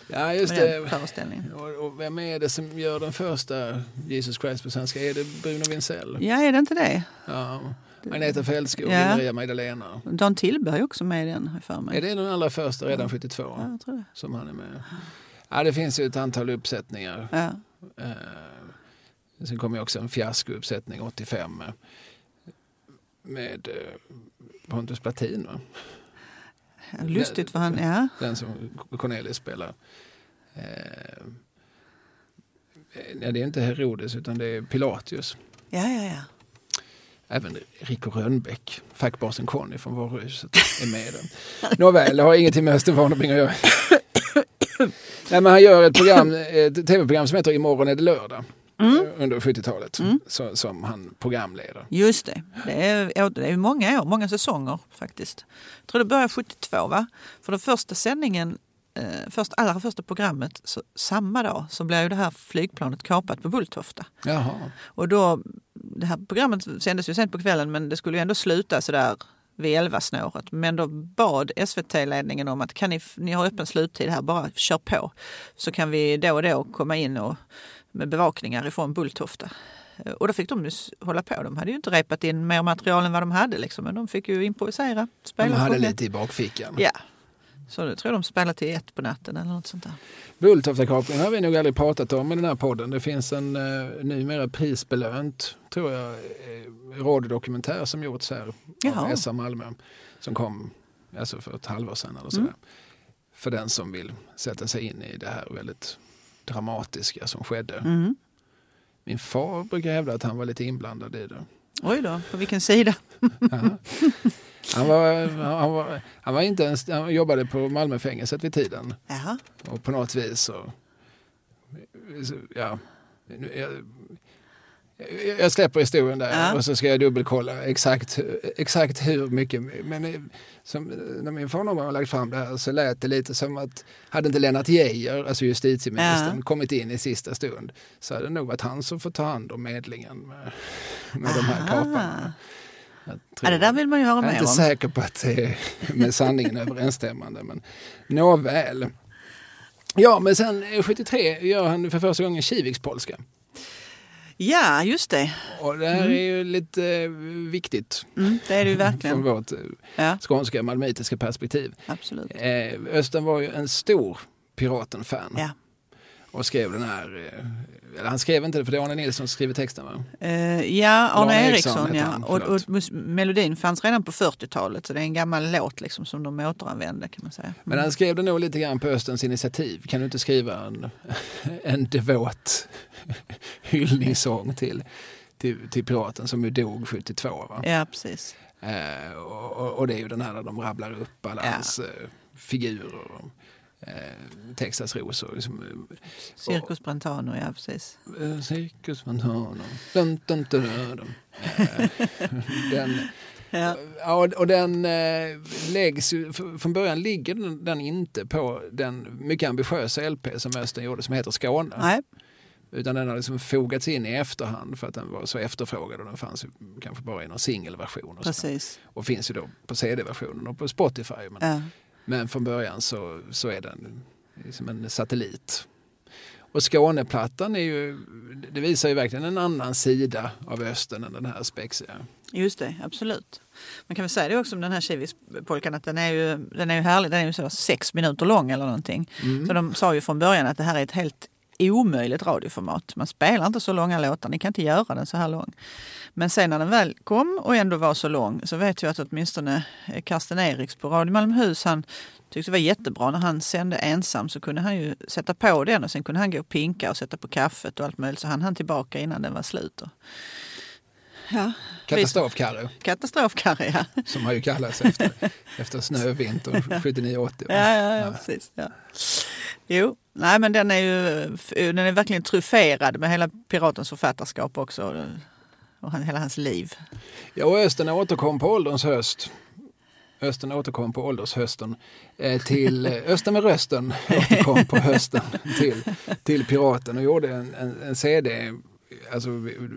S2: ja just
S3: med den
S2: det.
S3: föreställningen.
S2: Och, och vem är det som gör den första Jesus Christ på svenska? Är det Bruno Wintzell?
S3: Ja, är det inte det?
S2: Ja. Agneta Fältskog och
S3: Ja.
S2: Maria Magdalena.
S3: Dan Tillberg är också med i den, för mig.
S2: Är det den allra första, redan 72,
S3: Ja, jag tror det.
S2: som han är med? Ja, det finns ju ett antal uppsättningar.
S3: Ja.
S2: Eh, sen kom ju också en fiaskouppsättning 85 med, eh, Pontus Platin, va?
S3: Lustigt för han, ja.
S2: den som Cornelis spelar. Eh, nej, det är inte Herodes utan det är Pilatius.
S3: Ja, ja, ja.
S2: Även Rico Rönnbäck, fackbasen Conny från varuhuset, är med i den. Nåväl, det har ingenting med Östen Warnerbring att göra. Nej, men han gör ett, program, ett tv-program som heter Imorgon är det lördag.
S3: Mm.
S2: eh, Under 70-talet. Så, som han programleder.
S3: Just det. Det är, det är många år, många säsonger faktiskt. Jag tror det började 72 va? För den första sändningen, eh, först, allra första programmet, så, samma dag så blev ju det här flygplanet kapat på Bulltofta.
S2: Jaha.
S3: Och då, det här programmet sändes ju sent på kvällen men det skulle ju ändå sluta sådär vid 11 snåret. Men då bad SVT-ledningen om att kan ni, ni har öppen sluttid här, bara kör på. Så kan vi då och då komma in och, med bevakningar ifrån Bulltofta. Eh, Och då fick de ju hålla på. De hade ju inte repat in mer material än vad de hade liksom. Men de fick ju improvisera, spela.
S2: De hade lite i bakfickan.
S3: Ja. Så jag tror de spelade till ett på natten eller något sånt där.
S2: Bulltoftakapningen har vi nog aldrig pratat om i den här podden. Det finns en uh, numera prisbelönt, tror jag, eh, radiodokumentär som gjorts här av
S3: Jaha.
S2: SR Malmö. Som kom alltså för ett halvår sedan eller sådär. För den som vill sätta sig in i det här väldigt dramatiska som skedde.
S3: Mm.
S2: Min far brukar hävda att han var lite inblandad i det.
S3: Oj då, på vilken sida?
S2: Ja. Han, var, han, var, han var inte ens, han jobbade på Malmöfängelset vid tiden.
S3: Jaha.
S2: Och på något vis så... ja, jag, jag släpper historien där
S3: Ja.
S2: och så ska jag dubbelkolla exakt, exakt hhur mycket. Men eh, som, när min far någon gång har lagt fram det här så lät det lite som att hade inte Lennart Geijer, alltså justitieministern,
S3: Ja.
S2: kommit in i sista stund så hade det nog varit han som får ta hand om medlingen med, med de här kaparna.
S3: Ja, det där vill man ju höra
S2: jag är
S3: mer
S2: inte
S3: om.
S2: säker på att det är med sanningen överensstämmande. Men nåväl. Ja, men sen eh, 73 gör han för första gången Kivikspolska.
S3: Ja, just det.
S2: Och det här är ju lite eh, viktigt
S3: Mm, det är det ju
S2: från
S3: verkligen.
S2: vårt eh,
S3: Ja,
S2: skånska malmöitiska perspektiv.
S3: absolut.
S2: Eh, Östen var ju en stor Piraten-fan
S3: Ja.
S2: Och skrev den här, eh, eller han skrev inte det för det är Arne Nilsson som skriver texten va?
S3: Eh, ja, Arne
S2: Arne Eriksson
S3: Ja.
S2: han,
S3: Och, och melodin fanns redan på 40-talet så det är en gammal låt liksom, som de återanvände kan man säga.
S2: Men han skrev det nog lite grann på Östens initiativ. Kan du inte skriva en, en devot hyllningssång till, till, till piraten som ju dog 72? Va?
S3: Ja, precis.
S2: Eh, och, och- det är ju den här där de rabblar upp alla
S3: Ja.
S2: hans eh, figurer. Eh, Texas rosor. Liksom,
S3: Cirkus Brentano, ja precis.
S2: eh, Cirkus Montano. Dun, dun, dun, dun. Eh, den,
S3: Ja.
S2: Och- och den eh, läggs från början ligger den, den inte på den mycket ambitiösa LP som Östen gjorde som heter Skåne.
S3: Nej,
S2: Utan den har liksom fogats in i efterhand för att den var så efterfrågad och den fanns ju kanske bara i någon singelversion. Och,
S3: precis.
S2: och finns ju då på CD-versionen och på Spotify. Men,
S3: Ja.
S2: Men från början så, så är den liksom en satellit. Och Skåneplattan är ju, det visar ju verkligen en annan sida av Östen än den här spexiga.
S3: Just det, absolut. Man kan väl säga det också om den här Kivispolkan att den är ju, den är ju härlig. Den är ju så sex minuter lång eller någonting.
S2: Mm.
S3: Så de sa ju från början att det här är ett helt omöjligt radioformat. Man spelar inte så långa låtar, ni kan inte göra den så här lång. Men sen när den väl kom och ändå var så lång så vet jag att åtminstone eh, Karsten Eriks på Radio Malmöhus, han tyckte det var jättebra när han sände ensam så kunde han ju sätta på den och sen kunde han gå och pinka och sätta på kaffet och allt möjligt så han hann tillbaka innan den var slut. Ja,
S2: Katastrofkarre,
S3: Katastrofkarre, ja.
S2: som har ju kallats efter, efter snövintern 79-80.
S3: Ja, ja, ja, precis. Ja. Jo, nej men den är ju den är verkligen trufferad med hela piratens författarskap också. Och hela hans liv.
S2: Ja, och Östen återkom på ålderns höst. Östen återkom på åldershösten eh, till eh, Östen med rösten återkom på hösten till, till Piraten och gjorde en, en, en CD alltså,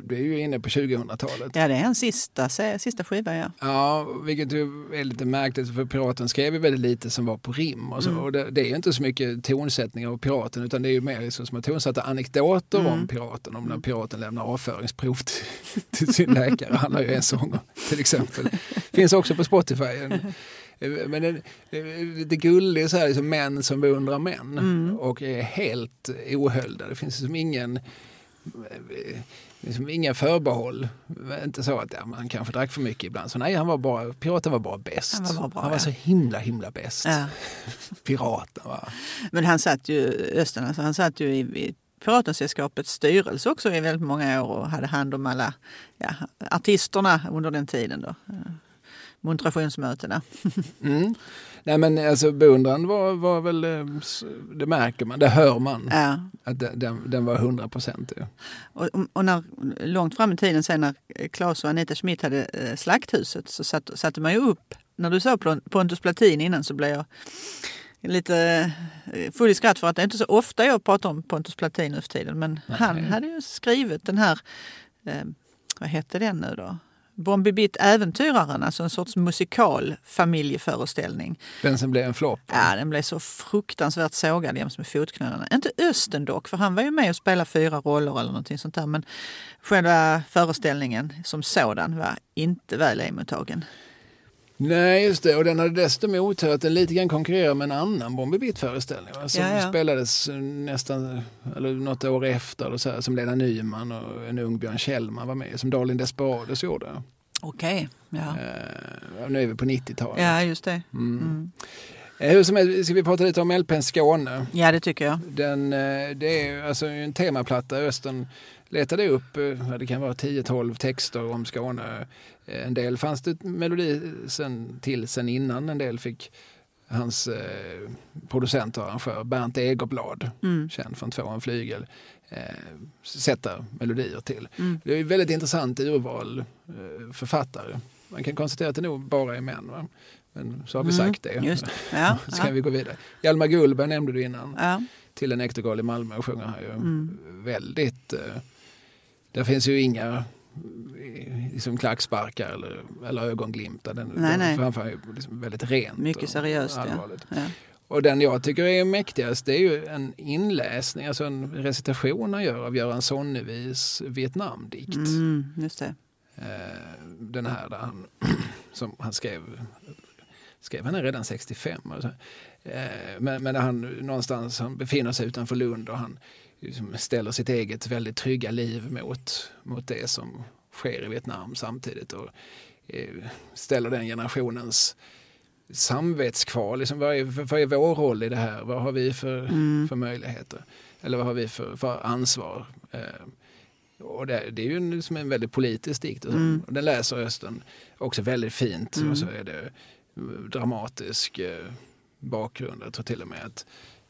S2: vi är ju inne på 2000-talet.
S3: Ja, det är en sista, sista skiva, ja.
S2: Ja, vilket är lite märkligt för Piraten skrev ju väldigt lite som var på rim. Och, så, mm. och det, det, är ju inte så mycket tonsättning av Piraten utan det är ju mer liksom som tonsatta anekdoter mm. om Piraten. Om när Piraten lämnar avföringsprov till, till sin läkare. Han har ju en sång till exempel. Finns också på Spotify. Men det, är lite gullig så här, liksom män som beundrar män mm. och är helt ohöljda. Det finns liksom ingen liksom inga förbehåll. Inte så att ja, man kanske drack för mycket ibland. Så nej, han var bara, piraten var bara bäst. Han var, bara bra, han var ja. så himla himla bäst. Ja. Piraten va.
S3: Men han satt ju, Östen, alltså, han satt ju i, i Piratensällskapets styrelse också i väldigt många år och hade hand om alla ja, artisterna under den tiden. Då. Motivationsmötena.
S2: mm. Nej men alltså beundran var, var väl, det märker man, det hör man. Ja. Att den, den var hundraprocentig.
S3: Och, och när, långt fram i tiden sen när Claes och Anita Schmidt hade eh, Slakthuset så satt, satte man ju upp, när du sa Pontus Platin innan så blev jag lite eh, full i skratt för att det är inte så ofta jag pratar om Pontus Platin nu för tiden. Men Nej. han hade ju skrivit den här, eh, vad hette den nu då? Bombi Bitt Äventyraren, alltså en sorts musikal familjeföreställning.
S2: Den som blev en flopp?
S3: Ja, den blev så fruktansvärt sågad jäms med fotknölarna. Inte Östen dock, för han var ju med och spelade fyra roller eller någonting sånt där. Men själva föreställningen som sådan var inte väl emottagen.
S2: Nej, just det. Och den hade dessutom otur att den lite grann konkurrerar med en annan Bombi Bitt-föreställning. Som ja, ja. spelades nästan, eller något år efter, och så här, som Lena Nyman och en ung Björn Kjellman var med, som Darlin Desperados gjorde.
S3: Okej, okay. ja.
S2: Eh, nu är vi på 90-talet.
S3: Ja, just det. Mm. Mm.
S2: Eh, hur som helst, ska vi prata lite om LPn Skåne?
S3: Ja, det tycker jag.
S2: Den, eh, det är alltså en temaplatta. Östen letade upp, eh, det kan vara 10-12 texter om Skåne. En del fanns det melodi sen, till sen innan, en del fick hans eh, producent och arrangör Bernt Egerblad, mm. känd från Två en flygel, eh, sätta melodier till. Mm. Det är ett väldigt intressant urval eh, författare. Man kan konstatera att det nog bara är män. Va? Men så har vi mm. sagt det.
S3: Just. Ja,
S2: så kan ja. vi gå vidare. Hjalmar Gullberg nämnde du innan. Ja. Till en Näktergal i Malmö sjunger här ju mm. väldigt... Eh, där finns ju inga liksom klacksparkar eller, eller ögonglimtar. Den, nej, nej. Framför liksom väldigt rent.
S3: Mycket seriöst. Allvarligt. Ja. Ja.
S2: Och den jag tycker är mäktigast det är ju en inläsning, alltså en recitation han gör av Göran Sonnevis Vietnamdikt.
S3: Mm, just det.
S2: Eh, den här där han, som han skrev, skrev han redan 65. Alltså. Men, men han någonstans han befinner sig utanför Lund och han ställer sitt eget väldigt trygga liv mot, mot det som sker i Vietnam samtidigt och eh, ställer den generationens samvetskval. Liksom, vad, är, vad är vår roll i det här? Vad har vi för, mm. för möjligheter? Eller vad har vi för, för ansvar? Eh, och det, det, är ju en, liksom en väldigt politisk dikt. Och mm. Den läser Östen också väldigt fint. Mm. Och så är det dramatisk eh, bakgrund. Jag tror till och med att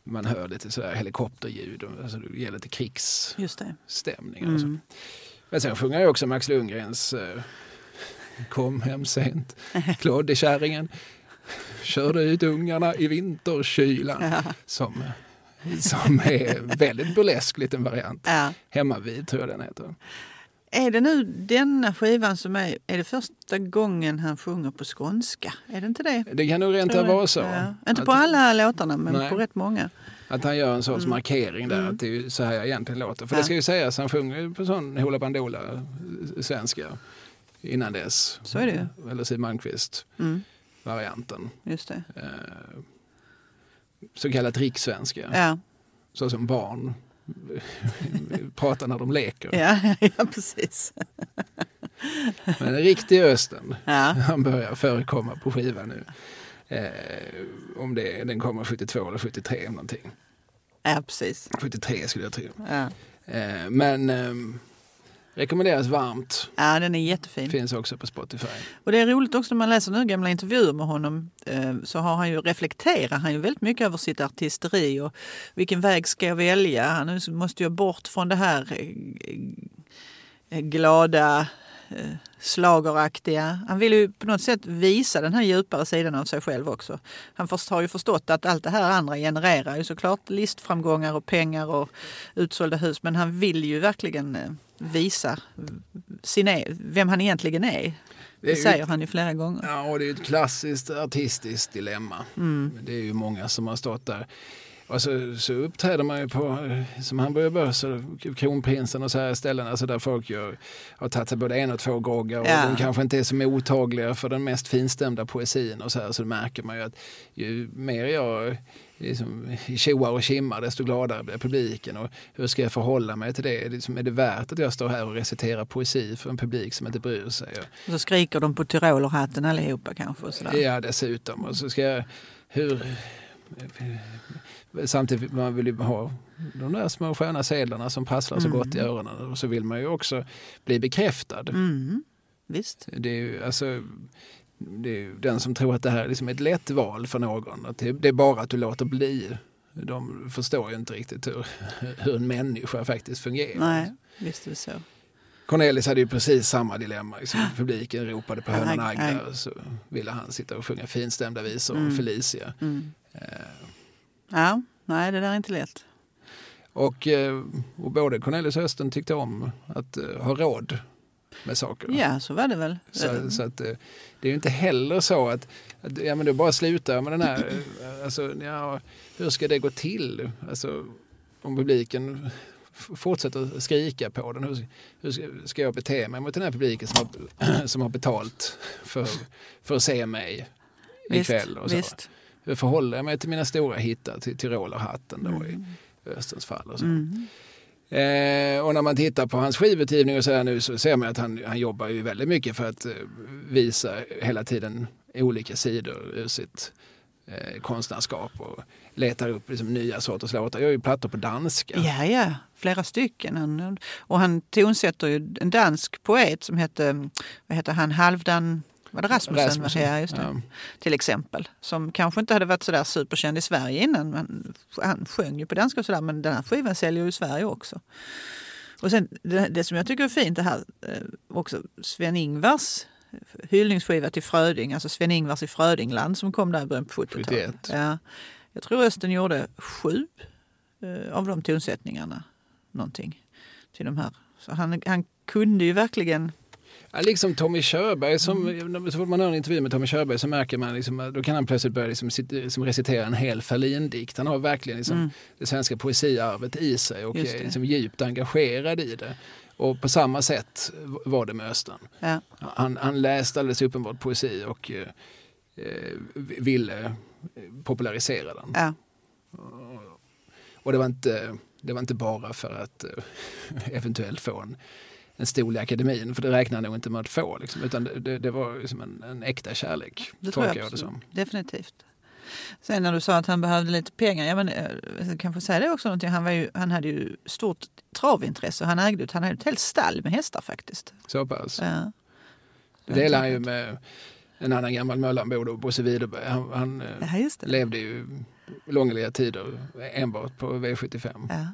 S2: man hör lite så helikopterljud. Alltså det ger lite krigsstämning. Mm. Men sen sjunger jag också Max Lundgrens eh, Kom hem sent, Klåddekärringen körde ut ungarna i vinterkylan. Ja. Som, som är väldigt burlesk liten variant. Ja. Hemmavid tror jag den heter.
S3: Är det nu denna skivan som är, är det första gången han sjunger på skånska? Är det inte det?
S2: Det kan nog rent av vara så. Ja.
S3: Inte på alla låtarna men nej. på rätt många.
S2: Att han gör en sorts mm. markering där, mm. att det är så här jag egentligen låter. För ja. det ska ju sägas, han sjunger på sån Hoola Bandoola svenska innan dess.
S3: Så är det
S2: Eller Siw Malmkvist mm. varianten.
S3: Just det.
S2: Eh, så kallat rikssvenska.
S3: Ja.
S2: Så som barn pratar när de leker.
S3: Ja, ja precis.
S2: Men en riktig Östen, ja. han börjar förekomma på skivan nu. Eh, om det, den kommer 72 eller 73 någonting.
S3: Ja, precis.
S2: 73 skulle jag tro. Ja. Eh, men eh, Rekommenderas varmt.
S3: Ja, den är jättefin.
S2: Finns också på Spotify.
S3: Och det är roligt också när man läser nu gamla intervjuer med honom eh, så har han ju reflekterar han ju väldigt mycket över sitt artisteri och vilken väg ska jag välja? Han måste ju bort från det här eh, glada eh, slageraktiga. Han vill ju på något sätt visa den här djupare sidan av sig själv också. Han har ju förstått att allt det här andra genererar ju såklart listframgångar och pengar och utsålda hus. Men han vill ju verkligen visa sin, e- vem han egentligen är. Det, säger han ju flera gånger.
S2: Ja, och det är ett klassiskt artistiskt dilemma. Mm. Det är ju många som har stått där. Och så, så uppträder man ju på som hamburgerbörser, kronprinsen och så här ställen alltså där folk gör, har tagit sig både en och två groggar och ja. de kanske inte är så mottagliga för den mest finstämda poesin och så här så märker man ju att ju mer jag liksom, tjoar och kimmar desto gladare blir publiken. Och hur ska jag förhålla mig till det? Liksom, är det värt att jag står här och reciterar poesi för en publik som inte bryr sig?
S3: Och så skriker de på tyrolerhatten allihopa kanske? Och sådär.
S2: Ja, dessutom. Och så ska jag, hur, samtidigt man vill ju ha de där små sköna sedlarna som prasslar så mm. gott i öronen. Och så vill man ju också bli bekräftad.
S3: Mm. Visst.
S2: Det är ju, alltså, den som tror att det här är liksom ett lätt val för någon. Att det är bara att du låter bli. De förstår ju inte riktigt hur, hur en människa faktiskt fungerar.
S3: Nej, visst är det så.
S2: Cornelis hade ju precis samma dilemma. Liksom, publiken ropade på hönan Agda så ville han sitta och sjunga finstämda visor mm. om Felicia. Mm.
S3: Uh, ja, nej det där är inte lätt.
S2: Och, eh, och både Cornelis och Östen tyckte om att uh, ha råd med saker.
S3: Ja, så var det väl.
S2: Så, så att, eh, det är ju inte heller så att, att ja, men det bara slutar med den här, eh, alltså, ja, hur ska det gå till? Alltså, om publiken fortsätter skrika på den, hur, hur ska jag bete mig mot den här publiken som har, som har betalt för, för att se mig ikväll? Och så. Visst. Hur förhåller jag mig till mina stora hittar, till Tyrolerhatten då mm. i Östens fall? Och så. Mm. Eh, och när man tittar på hans skivutgivning och så här nu så ser man att han, han jobbar ju väldigt mycket för att eh, visa hela tiden olika sidor ur sitt eh, konstnärskap och letar upp liksom, nya sorters låtar. Jag gör ju plattor på danska.
S3: Ja, ja, flera stycken. Han, och han tonsätter ju en dansk poet som hette, vad heter han, Halvdan var det Rasmussen? Rasmussen. Ja, just det. Ja. Till exempel. Som kanske inte hade varit sådär superkänd i Sverige innan. Men han sjöng ju på danska och sådär men den här skivan säljer ju i Sverige också. Och sen det, det som jag tycker är fint det här eh, också Sven-Ingvars hyllningsskiva till Fröding, alltså Sven-Ingvars i Frödingland som kom där i början på 70-talet. Ja. Jag tror Östen gjorde sju eh, av de tonsättningarna. Någonting till de här. Så han, han kunde ju verkligen
S2: Ja, liksom Tommy Körberg, som, mm. så fort man hör en intervju med Tommy Körberg så märker man liksom, då kan han plötsligt börja liksom, liksom recitera en hel Ferlin-dikt. Han har verkligen liksom, mm. det svenska poesiarvet i sig och är liksom, djupt engagerad i det. Och på samma sätt var det med Östen. Ja. Han, han läste alldeles uppenbart poesi och eh, eh ville popularisera den. Ja. Och det var, inte, det var inte bara för att eh, eventuellt få en en stol i akademin, för det räknar jag nog inte med att få. Liksom, utan det, det var liksom en, en äkta kärlek, det tror jag, jag det som.
S3: Definitivt. Sen när du sa att han behövde lite pengar, ja, men, jag eh, kanske säga det också någonting. Han, var ju, han hade ju stort travintresse. Han ägde han hade ett helt stall med hästar faktiskt.
S2: Så pass? Ja. Det delade han ju med en annan gammal Möllanbo, Bosse Widerberg. Han, han eh, ja, levde ju långliga tider enbart på V75. Ja.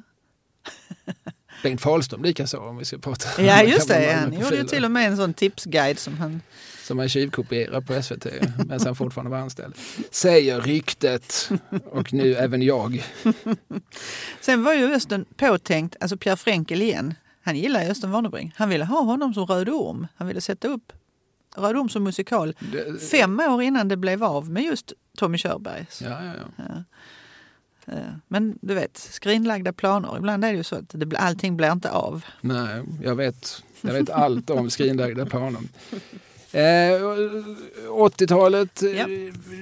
S2: Bengt Fahlström likaså om vi ska prata
S3: Ja just det, han gjorde ju till och med en sån tipsguide som han
S2: som han tjuvkopierar på SVT medan han fortfarande var anställd. Säger ryktet och nu även jag.
S3: Sen var ju Östen påtänkt, alltså Pierre Frenkel igen, han gillar Östen Warnerbring. Han ville ha honom som Röde Orm. Han ville sätta upp Röde Orm som musikal fem år innan det blev av med just Tommy Körberg.
S2: Ja, ja, ja. ja.
S3: Eh, men du vet, skrinlagda planer. Ibland är det ju så att det, allting blir inte av.
S2: Nej, jag vet, jag vet allt om skrinlagda planer. Eh, 80-talet, ja.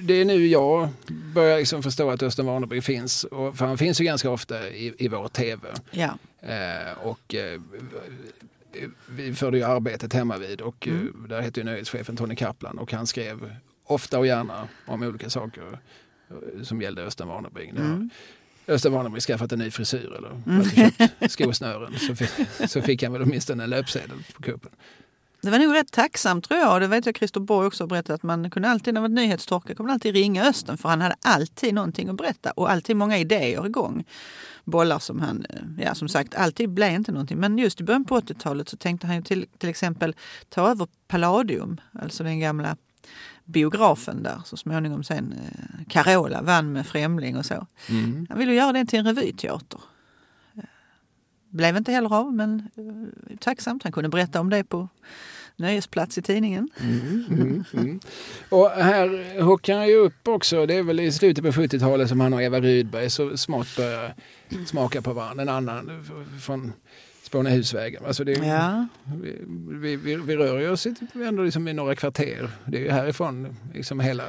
S2: det är nu jag börjar liksom förstå att Östen Warnerbring finns. Och, för han finns ju ganska ofta i, i vår tv.
S3: Ja.
S2: Eh, och eh, vi förde ju arbetet hemma vid och mm. Eh, där hette ju nöjeschefen Tony Kaplan och han skrev ofta och gärna om olika saker som gällde Östen Warnerbring. Mm. Har skaffat en ny frisyr eller mm. köpt skosnören så fick, så fick han väl åtminstone en löpsedel på kuppen.
S3: Det var nog rätt tacksamt tror jag. Det vet jag Christer Borg också har berättat. Att man kunde alltid när det var nyhetstorka kunde alltid ringa Östen för han hade alltid någonting att berätta och alltid många idéer igång. Bollar som han, eh, ja som sagt, alltid blev inte någonting. Men just i början på 80-talet så tänkte han till, till exempel ta över Palladium, alltså den gamla biografen där så småningom sen eh, Carola vann med Främling och så. Mm. Han ville göra den till en revyteater. Eh, blev inte heller av men eh, tacksamt. Han kunde berätta om det på nöjesplats i tidningen. Mm,
S2: mm, mm. Och här hockar han ju upp också, det är väl i slutet på 70-talet som han och Eva Rydberg så smått börjar smaka på varandra. En annan från Spånehusvägen. Alltså det, ja. vi, vi, vi, rör oss ändå liksom i några kvarter. Det är ju härifrån liksom hela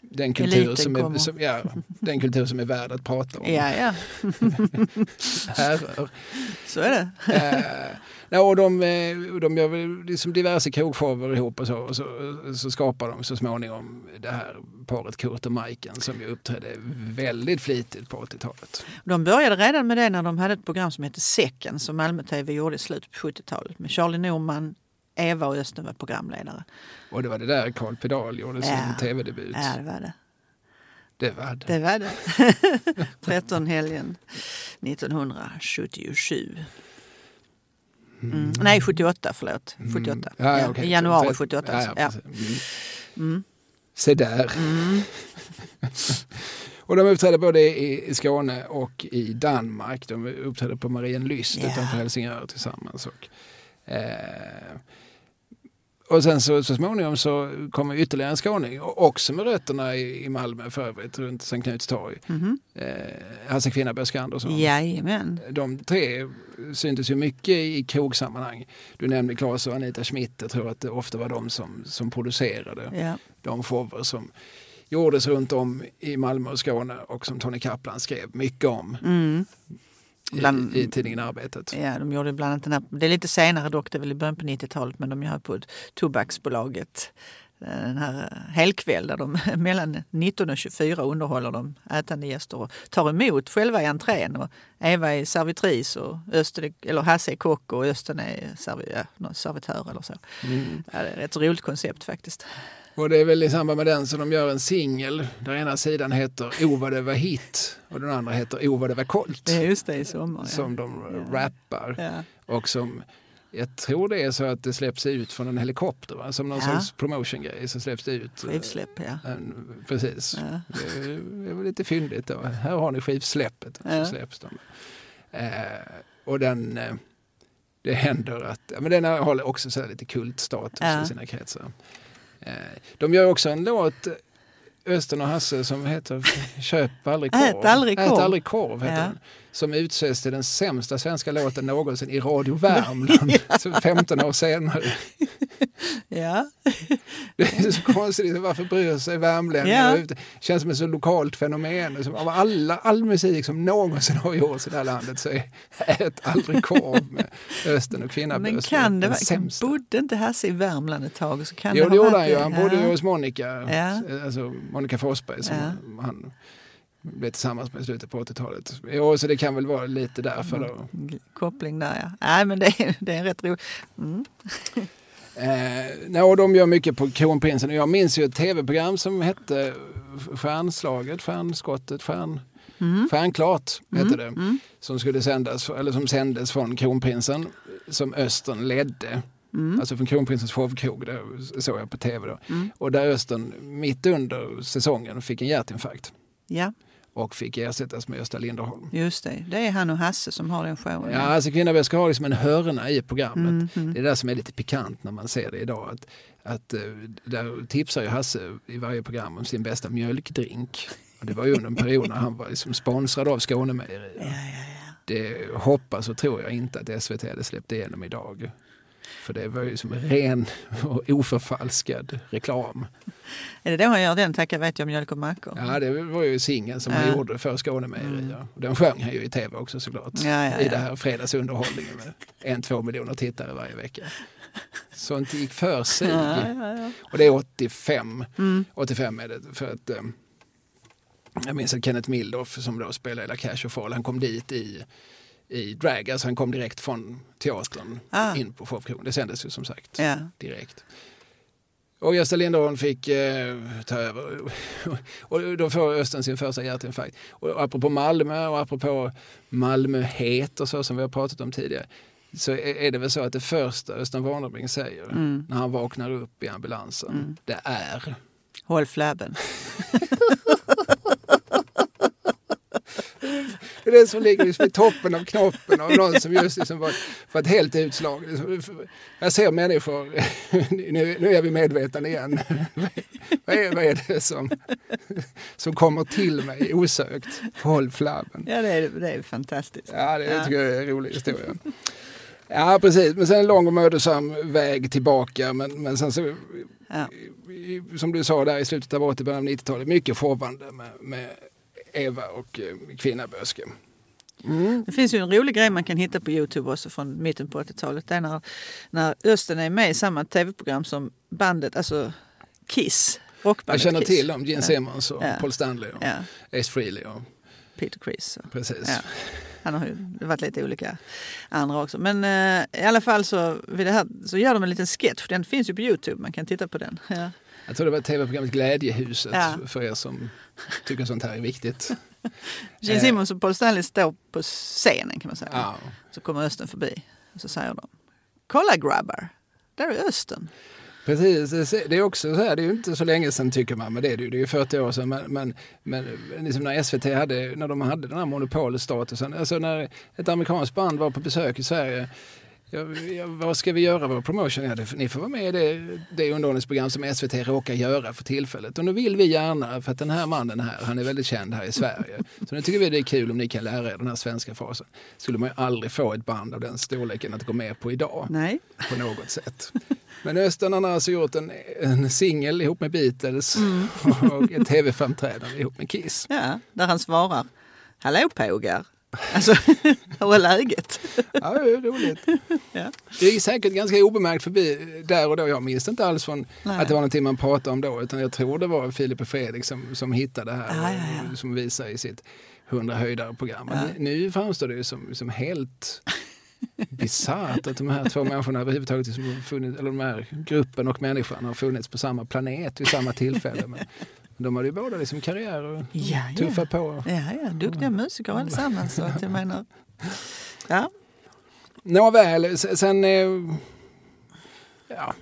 S2: den kultur, som är, som, ja, den kultur som är värd att prata om.
S3: Ja, ja. Så är det.
S2: Ja, och de, eh, de gör liksom diverse krogshower ihop och så, och så, så skapar de så småningom det här paret Kurt och Majken som ju uppträdde väldigt flitigt på 80-talet.
S3: De började redan med det när de hade ett program som hette Säcken som Malmö TV gjorde i slutet på 70-talet med Charlie Norman, Eva och Östen var programledare.
S2: Och det var det där Carl Pedal gjorde sin ja. tv-debut.
S3: Ja, det var det.
S2: Det var det.
S3: Det var det. 13 helgen 1977. Mm. Nej, 78, förlåt. 78. Mm. Ja, okay. Januari 78. Ja, ja, alltså.
S2: mm. Se där. Mm. och de uppträdde både i Skåne och i Danmark. De uppträdde på Marienlyst yeah. utanför Helsingör tillsammans. Och, eh, och sen så, så småningom så kommer ytterligare en skåning, också med rötterna i, i Malmö för övrigt, runt Sankt Knuts torg. Mm -hmm. eh, Hasse Kvinnaberg Andersson.
S3: Jajamän.
S2: De tre syntes ju mycket i krogsammanhang. Du nämnde Claes och Anita Schmidt, jag tror att det ofta var de som, som producerade ja. de shower som gjordes runt om i Malmö och Skåne och som Tony Kaplan skrev mycket om. Mm. Bland, i, tidningen Arbetet.
S3: Ja, de gjorde bland annat den här, det är lite senare dock, det är väl i början på 90-talet, men de gör på Tobaksbolaget eh, den här helkväll där de mellan 19 och 24 underhåller de ätande gäster och tar emot själva i entrén. Och Eva är servitris och Östen, eller Hasse är kock och Östen är ja, servitör eller så. Mm. Ja, det är ett roligt koncept faktiskt.
S2: Och det är väl i samband med den som de gör en singel där ena sidan heter O vad det var hit och den andra heter O vad det var kolt.
S3: Det är just det i sommar. Ja.
S2: Som de ja. rappar. Ja. Och som jag tror det är så att det släpps ut från en helikopter. Va? Som någon ja. sorts promotion-grej så släpps det ut.
S3: Skivsläpp ja. En,
S2: precis. Ja. Det, är, väl lite fyndigt då. Här har ni skivsläppet. Ja. Så släpps de. Eh, och den, eh, det händer att, men den har också så lite kultstatus ja. i sina kretsar. Eh, de gör också en låt, Östen och Hasse, som heter Köp aldrig korv.
S3: Ät aldrig korv.
S2: Ät aldrig korv heter ja. den. Som utses till den sämsta svenska låten någonsin i Radio Värmland. ja. 15 år senare.
S3: ja.
S2: Det är så konstigt, varför bryr sig värmlänningar? Ja. Det känns som ett så lokalt fenomen. Av alla, all musik som någonsin har gjorts i det här landet så är Ät aldrig korv med Östen och Kvinnabös.
S3: Men kan det vara, bodde inte Hasse i Värmland ett tag? Så kan
S2: jo, det gjorde han ju. Han bodde ju hos Monica, ja. alltså Monica Forsberg. Som ja. han, blev tillsammans med i slutet på 80-talet. Jo, så det kan väl vara lite därför då.
S3: Koppling där ja. Nej men det är, det är rätt roligt. Mm.
S2: Eh, no, de gör mycket på Kronprinsen jag minns ju ett tv-program som hette Stjärnslaget, Stjärnskottet, Stjärn... Mm. Stjärnklart hette det. Mm. Som skulle sändas, eller som sändes från Kronprinsen som Östern ledde. Mm. Alltså från Kronprinsens showkrog, det såg jag på tv då. Mm. Och där Östern mitt under säsongen fick en hjärtinfarkt.
S3: Ja
S2: och fick ersättas med Gösta Linderholm.
S3: Just det, det är han och Hasse som har den showen.
S2: Ja, alltså Kvinnabäst ska ha liksom en hörna i programmet. Mm, mm. Det är det som är lite pikant när man ser det idag. Att, att, eh, där tipsar ju Hasse i varje program om sin bästa mjölkdrink. Och det var ju under en period när han var liksom sponsrad av Skånemejerier. Ja, ja, ja. Det hoppas och tror jag inte att SVT hade släppt igenom idag. För det var ju som ren och oförfalskad reklam.
S3: Är det då han gör den Tacka vet jag mjölk och mackor?
S2: Ja, det var ju singeln som ja. han gjorde för Skånemejerier. Mm. Den sjöng han ju i tv också såklart.
S3: Ja, ja, ja.
S2: I det här fredagsunderhållningen med en, två miljoner tittare varje vecka. Sånt gick för sig. Och det är 85. Mm. 85 är det för att um, Jag minns att Kenneth Mildoff som då spelade La Cash och Fall, han kom dit i, i drag, alltså han kom direkt från teatern
S3: Ah.
S2: in på showproduktion. Det sändes ju som sagt
S3: Ja.
S2: direkt. Och Gösta Lindholm fick eh, ta över. och då får Östen sin första hjärtinfarkt. Och apropå Malmö och apropå Malmöhet och så som vi har pratat om tidigare. Så är det väl så att det första Östen Warnerbring säger
S3: Mm.
S2: när han vaknar upp i ambulansen, det är
S3: Håll flabben.
S2: Det är det som ligger liksom i toppen av knoppen av någon som just liksom var, var ett helt utslag. Liksom, Jag ser människor, nu, nu är vi medvetna igen. vad, är, vad är det som, som kommer till mig osökt? Håll flabben.
S3: Ja, det är, det är fantastiskt.
S2: Ja, det
S3: Ja.
S2: tycker jag är en rolig historia. Ja, precis. Men sen en lång och mödosam väg tillbaka. Men, men sen så,
S3: Ja.
S2: som du sa där i slutet av 80 början av 90-talet, mycket showande med, med Eva och eh, Kvinnaböske.
S3: Det finns ju en rolig grej man kan hitta på Youtube också från mitten på 80-talet. Det är när, när Östen är med i samma tv-program som bandet, alltså Kiss.
S2: Jag känner
S3: Kiss.
S2: till dem, Gene Simmons och
S3: Ja.
S2: Paul Stanley och
S3: Ja,
S2: Ace Frehley. Och,
S3: Peter Criss.
S2: precis.
S3: Ja. Han har ju varit lite olika andra också. Men eh, i alla fall så, vid det här, så gör de en liten sketch. Den finns ju på Youtube, man kan titta på den. Ja.
S2: Jag tror det var tv-programmet Glädjehuset
S3: Ja.
S2: för er som tycker sånt här är viktigt.
S3: Gene
S2: Eh.
S3: Simmons och Paul Stanley står på scenen kan man säga.
S2: Ja.
S3: Så kommer Östen förbi och så säger de Kolla grabbar, där är Östen.
S2: Precis, det det är också så här, det är ju inte så länge sedan tycker man, men det är det ju, det är ju 40 år sedan. Men, men, men liksom när SVT hade, när de hade den här monopolstatusen, alltså när ett amerikanskt band var på besök i Sverige, ja, vad ska vi göra vår promotion? Ja, det, ni får vara med i det, det underhållningsprogram som SVT råkar göra för tillfället. Och nu vill vi gärna, för att den här mannen här, han är väldigt känd här i Sverige. Så nu tycker vi det är kul om ni kan lära er den här svenska frasen. Skulle man ju aldrig få ett band av den storleken att gå med på idag
S3: Nej.
S2: på något sätt. Men Östen han har alltså gjort en, en singel ihop med Beatles och ett tv-framträdande ihop med Kiss.
S3: Ja, där han svarar Hallå pågar. Alltså, hur är läget?
S2: Ja, det är roligt.
S3: Ja.
S2: Det är säkert ganska obemärkt förbi där och då. Jag minns inte alls från
S3: Nej.
S2: att det var någonting man pratade om då, utan jag tror det var Filip och Fredrik som, som hittade det här
S3: Ja, ja, ja.
S2: som visar i sitt 100 höjdare program.
S3: Ja.
S2: Nu framstår det ju som, som helt bisarrt att de här två människorna överhuvudtaget liksom har funnits, eller de här gruppen och människan har funnits på samma planet vid samma tillfälle. Men de hade ju båda liksom karriär och
S3: Ja, ja.
S2: tuffa på.
S3: Ja, ja, duktiga musiker allesammans. Så att jag menar, ja.
S2: Nåväl, sen... eh, Ja.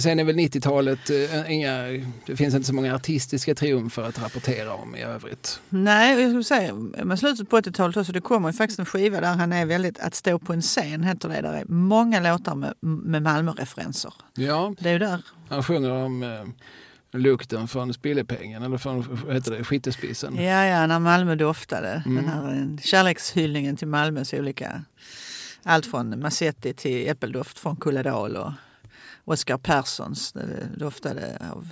S2: Sen är väl 90-talet, eh, inga, det finns inte så många artistiska triumfer att rapportera om i övrigt.
S3: Nej, jag skulle säga, med slutet på 80-talet också, det kommer ju faktiskt en skiva där han är väldigt, att stå på en scen heter det, där är många låtar med, med Malmö-referenser.
S2: Ja,
S3: Det är ju där,
S2: han sjunger om eh, lukten från spillepengen, eller från vad heter det, skittespissen.
S3: ja, ja, när Malmö doftade.
S2: Mm.
S3: Den här eh, kärlekshyllningen till Malmös olika, allt från Massetti till äppeldoft från Kulladal och Oscar Perssons, det doftade av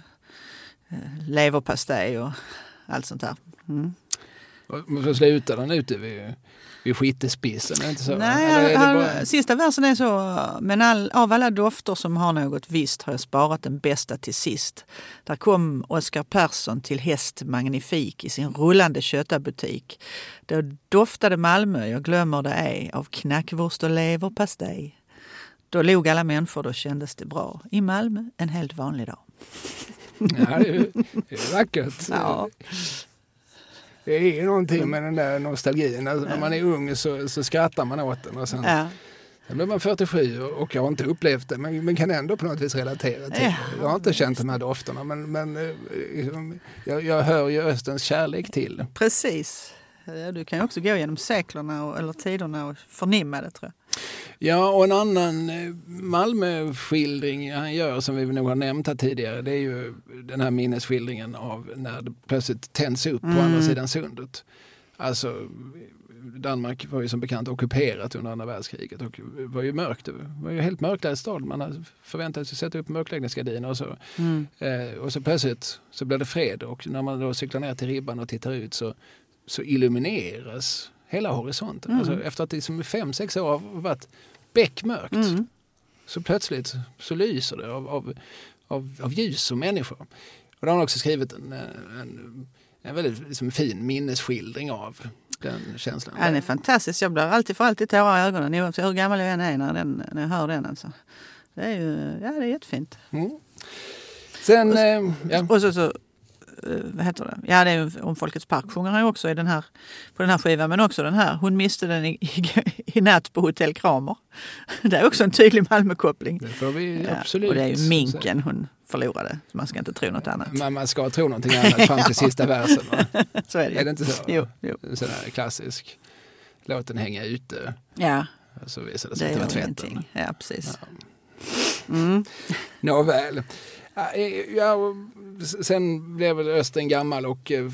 S3: eh, leverpastej och allt sånt där. Mm.
S2: Så slutar den ute vid, vid det inte så?
S3: Nej, han,
S2: bara-
S3: sista versen är så, men all, av alla dofter som har något visst har jag sparat den bästa till sist. Där kom Oscar Persson till häst magnifik i sin rullande köttabutik. Då doftade Malmö, jag glömmer det ej, av knackwurst och leverpastej. Då log alla människor, då kändes det bra. I Malmö en helt vanlig dag.
S2: Ja, det är, det är vackert.
S3: Ja.
S2: Det är ju någonting med den där nostalgin. Alltså, när man är ung så, så skrattar man åt den och sen,
S3: Ja.
S2: sen blir man 47 och jag har inte upplevt det men, men kan ändå på något vis relatera till
S3: Ja.
S2: det. Jag har inte känt de här dofterna men, men eh, liksom, jag, jag hör ju Östens kärlek till.
S3: Precis. Du kan ju också gå genom seklerna och, eller tiderna och förnimma det tror jag.
S2: Ja, och en annan eh, Malmöskildring han gör som vi nog har nämnt här tidigare det är ju den här minnesskildringen av när det plötsligt tänds upp på andra sidan sundet. Alltså Danmark var ju som bekant ockuperat under andra världskriget och var ju mörkt. Det var ju helt mörklagd stad. Man hade förväntat sig sätta upp mörkläggningsgardiner och så. Eh, och så plötsligt så blir det fred och när man då cyklar ner till ribban och tittar ut så, så illumineras hela horisonten.
S3: Mm.
S2: Alltså, efter att det i fem, sex år har varit beckmörkt
S3: Mm.
S2: så plötsligt så lyser det av, av, av, av ljus och människor. Och då har han också skrivit en, en, en väldigt liksom, fin minnesskildring av den känslan.
S3: Ja, den är fantastisk. Jag blir alltid för alltid tårar i ögonen oavsett hur gammal jag än är när, den, när jag hör den. Alltså. Det är ju ja, det är jättefint.
S2: Mm. Sen,
S3: Och så-
S2: eh, ja.
S3: Och så, så vad heter det? Ja, det är om Folkets park sjunger han ju också i den här, på den här skivan. Men också den här, hon miste den i, i, i natt på Hotell Kramer. Det är också en tydlig Malmökoppling.
S2: det får vi
S3: Ja,
S2: absolut
S3: och det är ju minken hon förlorade. Så man ska inte tro något annat.
S2: Man, man ska tro någonting annat fram till sista versen. Va?
S3: Så är det.
S2: Är det inte så?
S3: Jo, jo.
S2: En sån här klassisk. Låt den hänga ute.
S3: Ja,
S2: Så visar det sig att det var tvätten.
S3: Ja, precis.
S2: Nåväl. Ja, eh, Ja, och sen blev väl Östen gammal och eh,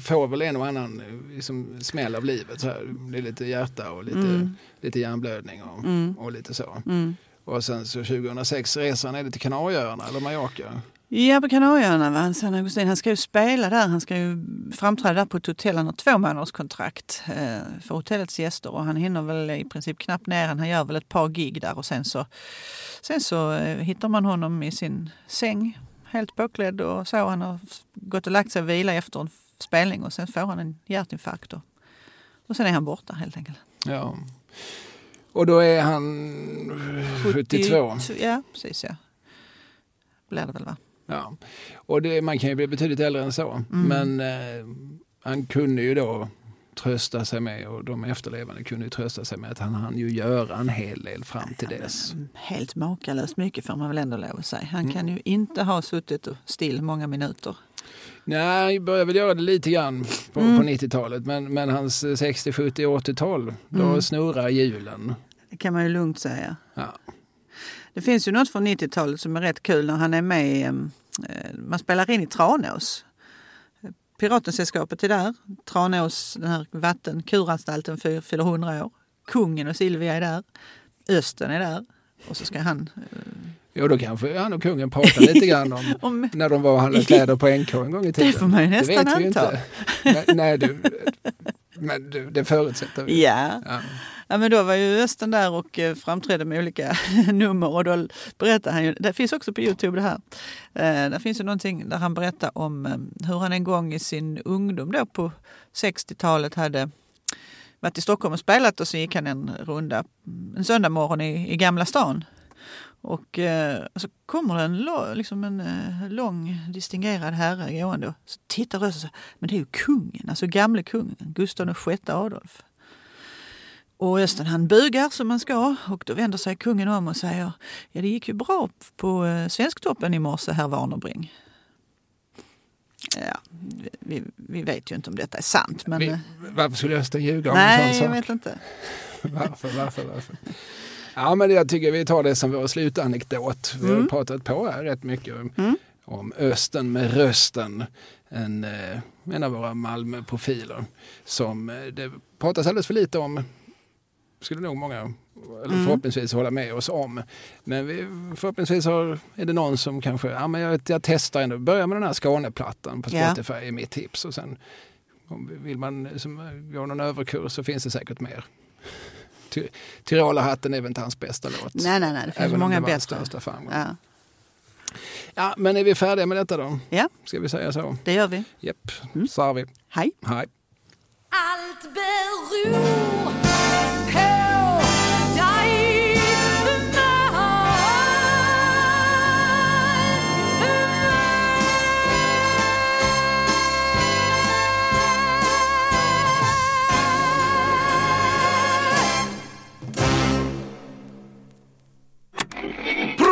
S2: får väl en och annan eh, liksom, smäll av livet. Så här. Det blir lite hjärta och lite, lite hjärnblödning och, och lite så.
S3: Mm.
S2: Och sen så 2006 reser han är det till Kanarieöarna eller Mallorca.
S3: Ja, på Kanarieöarna var han, San Augustin. Han ska ju spela där. Han ska ju framträda där på ett hotell. Han har två månaders kontrakt eh, för hotellets gäster och han hinner väl i princip knappt ner. Han gör väl ett par gig där och sen så, sen så eh, hittar man honom i sin säng helt påklädd och så. Han har gått och lagt sig och vila efter en spelning och sen får han en hjärtinfarkt. Och, och sen är han borta helt enkelt.
S2: Ja. Och då är han 72.
S3: 70 Ja, precis ja. Blir det väl va?
S2: Ja. Och det, man kan ju bli betydligt äldre än så. Men eh, han kunde ju då trösta sig med och de efterlevande kunde trösta sig med att han hann ju göra en hel del fram till dess.
S3: Helt makalöst mycket får man väl ändå lov att säga.
S2: Mm.
S3: Han kan ju inte ha suttit still många minuter.
S2: Nej, jag började väl göra det lite grann på,
S3: Mm.
S2: på 90-talet men, men hans 60, 70, 80-tal, då
S3: Mm.
S2: snurrar hjulen.
S3: Det kan man ju lugnt säga.
S2: Ja.
S3: Det finns ju något från 90-talet som är rätt kul när han är med eh, man spelar in i Tranås. Piratensällskapet är där. Tranås, den här vattenkuranstalten fyller fyller 100 år. Kungen och Silvia är där. Östen är där. Och så ska han... eh,
S2: Jo, då kanske han och kungen pratar lite grann om
S3: Om,
S2: när de var och handlade kläder på NK en gång i tiden.
S3: det får man ju nästan anta.
S2: nej, nej, du, men du, det förutsätter vi.
S3: Ja.
S2: Ja.
S3: Ja, men då var ju Östen där och eh, framträdde med olika nummer och då berättade han ju, det finns också på Youtube det här. Eh, där finns ju någonting där han berättar om eh, hur han en gång i sin ungdom då på 60-talet hade varit i Stockholm och spelat och så gick han en runda en söndag morgon i, i Gamla stan. Och eh, så kommer det en, liksom en eh, lång distingerad herre gående och så tittar Östen och säger, men det är ju kungen, alltså gamle kungen, Gustav VI Adolf. Och Östen han bugar som man ska och då vänder sig kungen om och säger Ja det gick ju bra på eh, Svensktoppen i morse herr Warnerbring. Ja, vi, vi vet ju inte om detta är sant men...
S2: Vi,
S3: eh,
S2: varför skulle Östen ljuga om
S3: nej,
S2: en
S3: jag
S2: sån sak?
S3: vet inte.
S2: Varför, varför, varför? Ja, men jag tycker vi tar det som vår slutanekdot. Vi har
S3: Mm.
S2: pratat på här rätt mycket
S3: Mm.
S2: om Östen med rösten. En, eh, en av våra Malmöprofiler som det pratas alldeles för lite om. Skulle nog många, eller
S3: Mm.
S2: förhoppningsvis, hålla med oss om. Men vi, förhoppningsvis har, är det någon som kanske, ja men jag, jag testar ändå, börja med den här Skåneplattan på. Spotify är mitt tips. Och sen om vill man som, gå någon överkurs så finns det säkert mer. Ty- Tyrolerhatten är väl inte hans bästa låt.
S3: Nej, nej, nej, det finns
S2: Även
S3: många bättre.
S2: största framgång.
S3: Ja.
S2: Ja, men är vi färdiga med detta då?
S3: ja,
S2: Ska vi säga så?
S3: det gör vi.
S2: Japp,
S3: Mm.
S2: sa vi.
S3: Hej!
S2: Hej.
S1: Allt beror